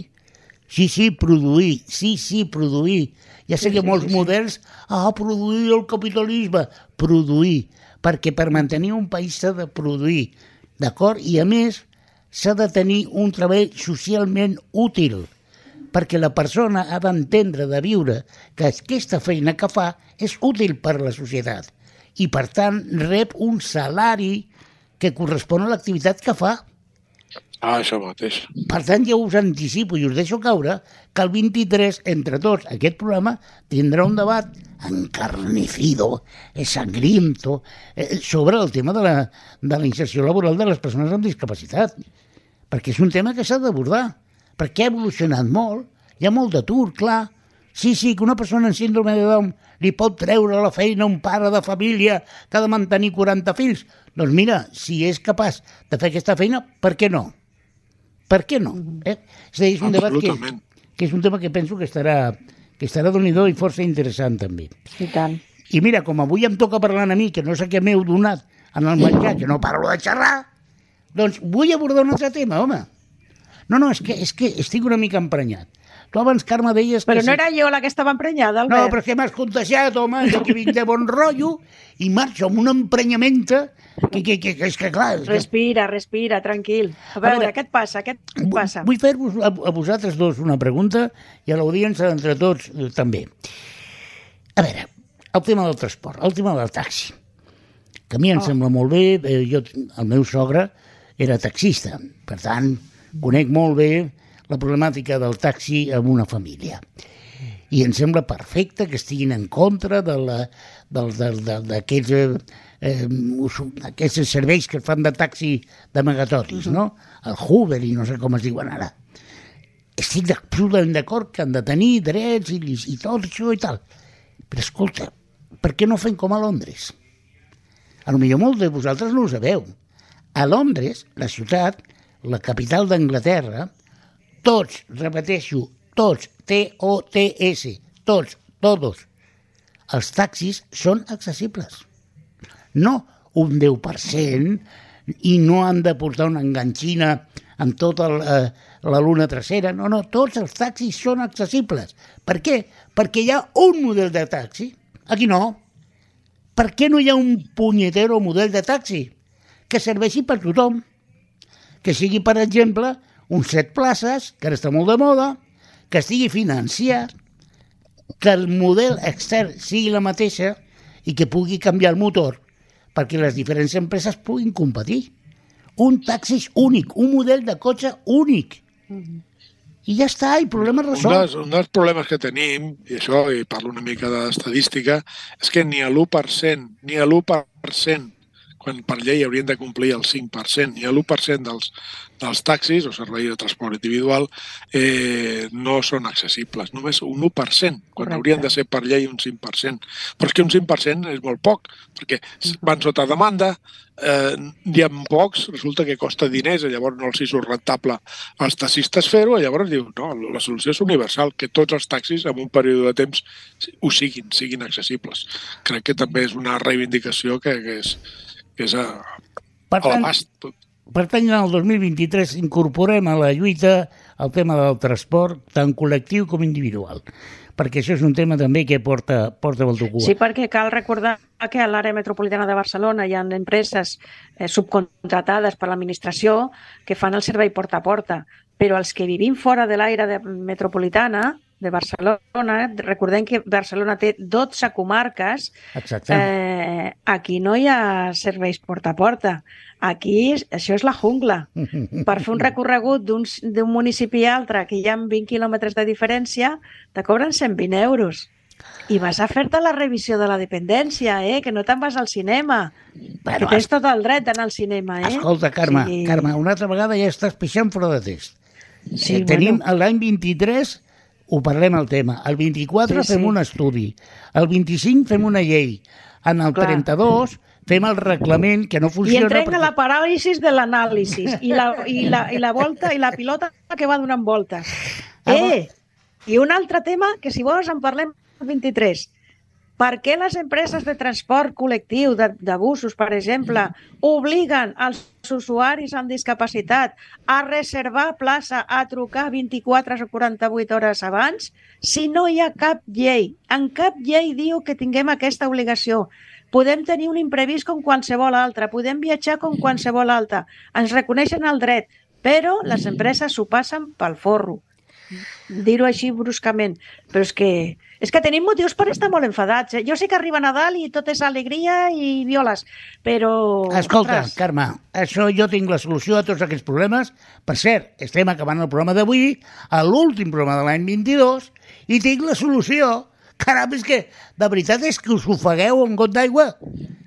sí, sí, produir, sí, sí, produir, ja sé que molts models, ah, produir el capitalisme, produir, perquè per mantenir un país s'ha de produir, d'acord? I a més, s'ha de tenir un treball socialment útil, perquè la persona ha d'entendre, de viure, que aquesta feina que fa és útil per a la societat i, per tant, rep un salari que correspon a l'activitat que fa. Ah, això mateix. Per tant, ja us anticipo i us deixo caure que el 23, entre tots, aquest programa tindrà un debat encarnecido, eh, sangriento, eh, sobre el tema de la, de la inserció laboral de les persones amb discapacitat. Perquè és un tema que s'ha d'abordar, perquè ha evolucionat molt, hi ha molt d'atur, clar. Sí, sí, que una persona amb síndrome de Down li pot treure la feina un pare de família que ha de mantenir 40 fills. Doncs mira, si és capaç de fer aquesta feina, per què no? Per què no? Eh? És dir, és un debat que, que és un tema que penso que estarà, que estarà donidor i força interessant també. I tant. I mira, com avui em toca parlar a mi, que no sé què m'heu donat en el menjar, que no parlo de xerrar, doncs vull abordar un altre tema, home. No, no, és que, és que estic una mica emprenyat. Tu abans, Carme, deies que... Però no si- era jo la que estava emprenyada, No, Albert. però és que m'has contagiat, home, jo que vinc de bon rotllo i marxo amb un emprenyamenta que, que, que, que és que, clar... És que... Respira, respira, tranquil. A veure, veure, què et passa? Què et passa? Vull fer-vos a, a vosaltres dos una pregunta i a l'audiència entre tots eh, també. A veure, el tema del transport, el tema del taxi, que a mi em Oh. sembla molt bé, eh, jo, el meu sogre era taxista, per tant, conec molt bé la problemàtica del taxi amb una família. I em sembla perfecte que estiguin en contra d'aquests eh, eh, aquests serveis que fan de taxi d'amagatoris, no? El Hoover i no sé com es diuen ara. Estic absolutament d'acord que han de tenir drets i, i tot això i tal. Però escolta, per què no fem com a Londres? A lo millor molts de vosaltres no ho sabeu. A Londres, la ciutat, la capital d'Anglaterra, tots, repeteixo, tots, T-O-T-S, tots, todos, els taxis són accessibles. No un 10% i no han de portar una enganxina amb tota la, eh, la luna trasera. No, no, tots els taxis són accessibles. Per què? Perquè hi ha un model de taxi. Aquí no. Per què no hi ha un punyetero model de taxi que serveixi per tothom? Que sigui, per exemple, un set places, que ara està molt de moda, que estigui financiat, que el model extern sigui la mateixa i que pugui canviar el motor perquè les diferents empreses puguin competir. Un taxi únic, un model de cotxe únic. I ja està, i problema resolt. Un dels, un dels problemes que tenim, i això, i parlo una mica d'estadística, és que ni a l'1%, ni a l'1% quan per llei haurien de complir el 5%, i l'1% dels, dels taxis o servei de transport individual eh, no són accessibles, només un 1%, quan Correcte. haurien de ser per llei un 5%. Però és que un 5% és molt poc, perquè van sota demanda, eh, hi ha pocs, resulta que costa diners, i llavors no els hi surt rentable als taxistes fer-ho, llavors diu, no, la solució és universal, que tots els taxis en un període de temps ho siguin, siguin accessibles. Crec que també és una reivindicació que, que és, que és a, per tant, a l'abast. Per tant, en el 2023 incorporem a la lluita el tema del transport, tant col·lectiu com individual perquè això és un tema també que porta, porta molt cua. Sí, perquè cal recordar que a l'àrea metropolitana de Barcelona hi ha empreses eh, subcontratades per l'administració que fan el servei porta a porta, però els que vivim fora de l'aire metropolitana de Barcelona. Recordem que Barcelona té 12 comarques. Exacte. Eh, aquí no hi ha serveis porta a porta. Aquí això és la jungla. Per fer un recorregut d'un municipi a altre, que hi ha 20 quilòmetres de diferència, te cobren 120 euros. I vas a fer-te la revisió de la dependència, eh? que no te'n vas al cinema. Bueno, que tens tot el dret d'anar al cinema. Eh? Escolta, Carme, sí. Carme, una altra vegada ja estàs pixant fora de test. Sí, eh, tenim bueno. l'any 23 ho parlem el tema. El 24 sí, fem sí. un estudi. El 25 fem una llei. En el Clar. 32 fem el reglament que no funciona... I entrem perquè... a la paràlisi de l'anàlisi i, la, i, la, i la volta i la pilota que va donant voltes. Ah, eh! I un altre tema que si vols en parlem el 23. Per què les empreses de transport col·lectiu, de, busos, per exemple, obliguen els usuaris amb discapacitat a reservar plaça, a trucar 24 o 48 hores abans, si no hi ha cap llei? En cap llei diu que tinguem aquesta obligació. Podem tenir un imprevist com qualsevol altre, podem viatjar com qualsevol altre, ens reconeixen el dret, però les empreses s'ho passen pel forro. Dir-ho així bruscament, però és que és que tenim motius per estar molt enfadats. Eh? Jo sé que arriba Nadal i tot és alegria i violes, però... Escolta, ostres... Carme, això jo tinc la solució a tots aquests problemes. Per cert, estem acabant el programa d'avui, a l'últim programa de l'any 22, i tinc la solució. Caram, és que de veritat és que us ofegueu amb got d'aigua.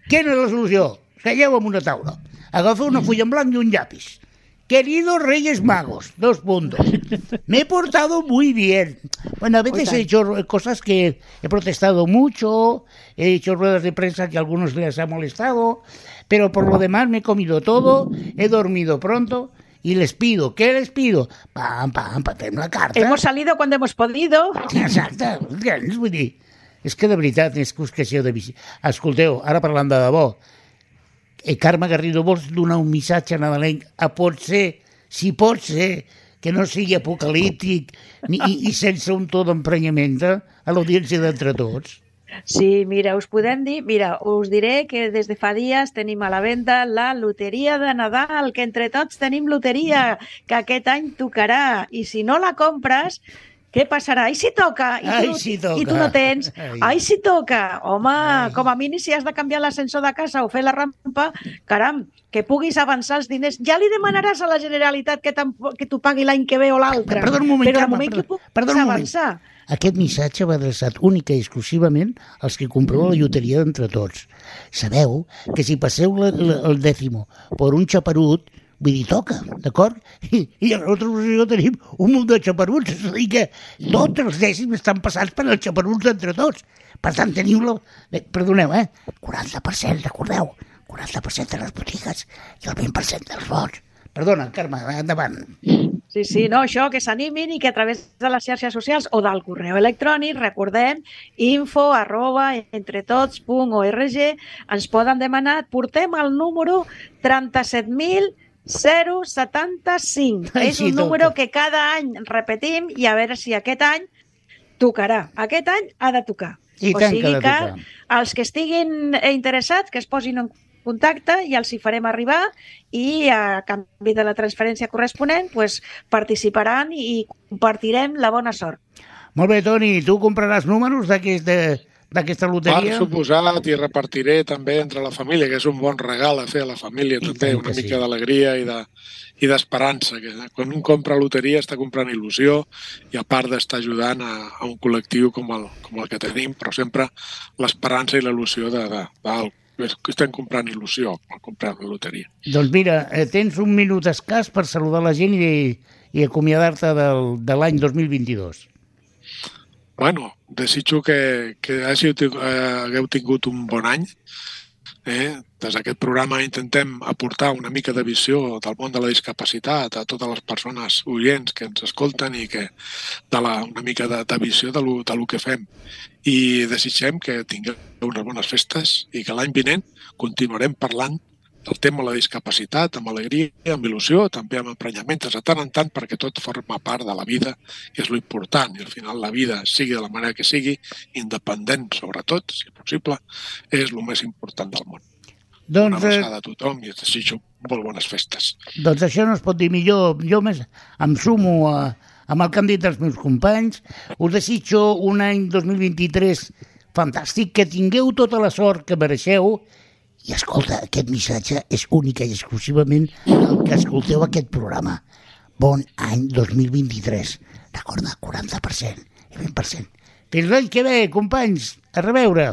Quina és la solució? Seieu en una taula, agafeu una fulla en blanc i un llapis Queridos Reyes Magos, dos puntos. Me he portado muy bien. Bueno, a veces he hecho cosas que he protestado mucho, he hecho ruedas de prensa que a algunos les ha molestado, pero por lo demás me he comido todo, he dormido pronto y les pido, ¿qué les pido? Pam, pam, pam, la carta. Hemos salido cuando hemos podido. Exacte. Vull dir, és que de veritat, és que si de... Escolteu, ara parlant de debò, Carme Garrido, vols donar un missatge nadalenc? A pot ser, si pot ser, que no sigui apocalíptic ni, i, i sense un to d'emprenyament a l'audiència d'entre tots? Sí, mira, us podem dir, mira, us diré que des de fa dies tenim a la venda la loteria de Nadal, que entre tots tenim loteria, que aquest any tocarà, i si no la compres, què passarà? Ai, si toca! I tu, Ai, si toca! I tu no tens. Ai, Ai si toca! Home, Ai. com a mínim si has de canviar l'ascensor de casa o fer la rampa, caram, que puguis avançar els diners. Ja li demanaràs a la Generalitat que, que t'ho pagui l'any que ve o l'altre. Perdó un moment, Però al moment perdó, que perdó, avançar... Aquest missatge va adreçat única i exclusivament als que compreu la lloteria d'entre tots. Sabeu que si passeu la, la, el dècimo per un xaperut, Vull dir, toca, d'acord? I, I a l'altra posició tenim un munt de xaperuts, és a dir que tots els dècims estan passats per els xaperuts d'entre tots. Per tant, teniu la... Eh, perdoneu, eh? 40%, recordeu? 40% de les botigues i el 20% dels vots. Perdona, Carme, endavant. Sí, sí, no, això, que s'animin i que a través de les xarxes socials o del correu electrònic, recordem, info arroba entretots.org, ens poden demanar, portem el número 37.075. Ai, És sí, un número que cada any repetim i a veure si aquest any tocarà. Aquest any ha de tocar. I o que sigui de que tocar. els que estiguin interessats que es posin en contacte i els hi farem arribar i a canvi de la transferència corresponent pues, participaran i compartirem la bona sort. Molt bé, Toni, tu compraràs números d'aquesta d'aquesta Per loteria? suposat, i repartiré també entre la família, que és un bon regal a fer a la família, I també, una mica sí. d'alegria i de i d'esperança, que quan un compra loteria està comprant il·lusió i a part d'estar ajudant a, a un col·lectiu com el, com el que tenim, però sempre l'esperança i l'il·lusió de, de, de, de, que estem comprant il·lusió al comprar la loteria. Doncs mira, eh, tens un minut escàs per saludar la gent i, i acomiadar-te del, de l'any 2022. Bueno, desitjo que, que hàgiu, hagueu tingut un bon any. Eh? Des d'aquest programa intentem aportar una mica de visió del món de la discapacitat a totes les persones oients que ens escolten i que de la, una mica de, de visió de lo, de lo que fem. I desitgem que tingueu unes bones festes i que l'any vinent continuarem parlant del tema de la discapacitat amb alegria, amb il·lusió, també amb emprenyaments de tant en tant perquè tot forma part de la vida i és lo important. I al final la vida, sigui de la manera que sigui, independent sobretot, si possible, és el més important del món. Una Doncs, eh, abraçada a tothom i et desitjo molt bones festes. doncs això no es pot dir millor. Jo més em sumo a, amb el que han dit els meus companys. Us desitjo un any 2023 fantàstic, que tingueu tota la sort que mereixeu i escolta, aquest missatge és única i exclusivament el que escolteu aquest programa. Bon any 2023. Recorda, 40% i 20%. Fins l'any que ve, companys. A reveure.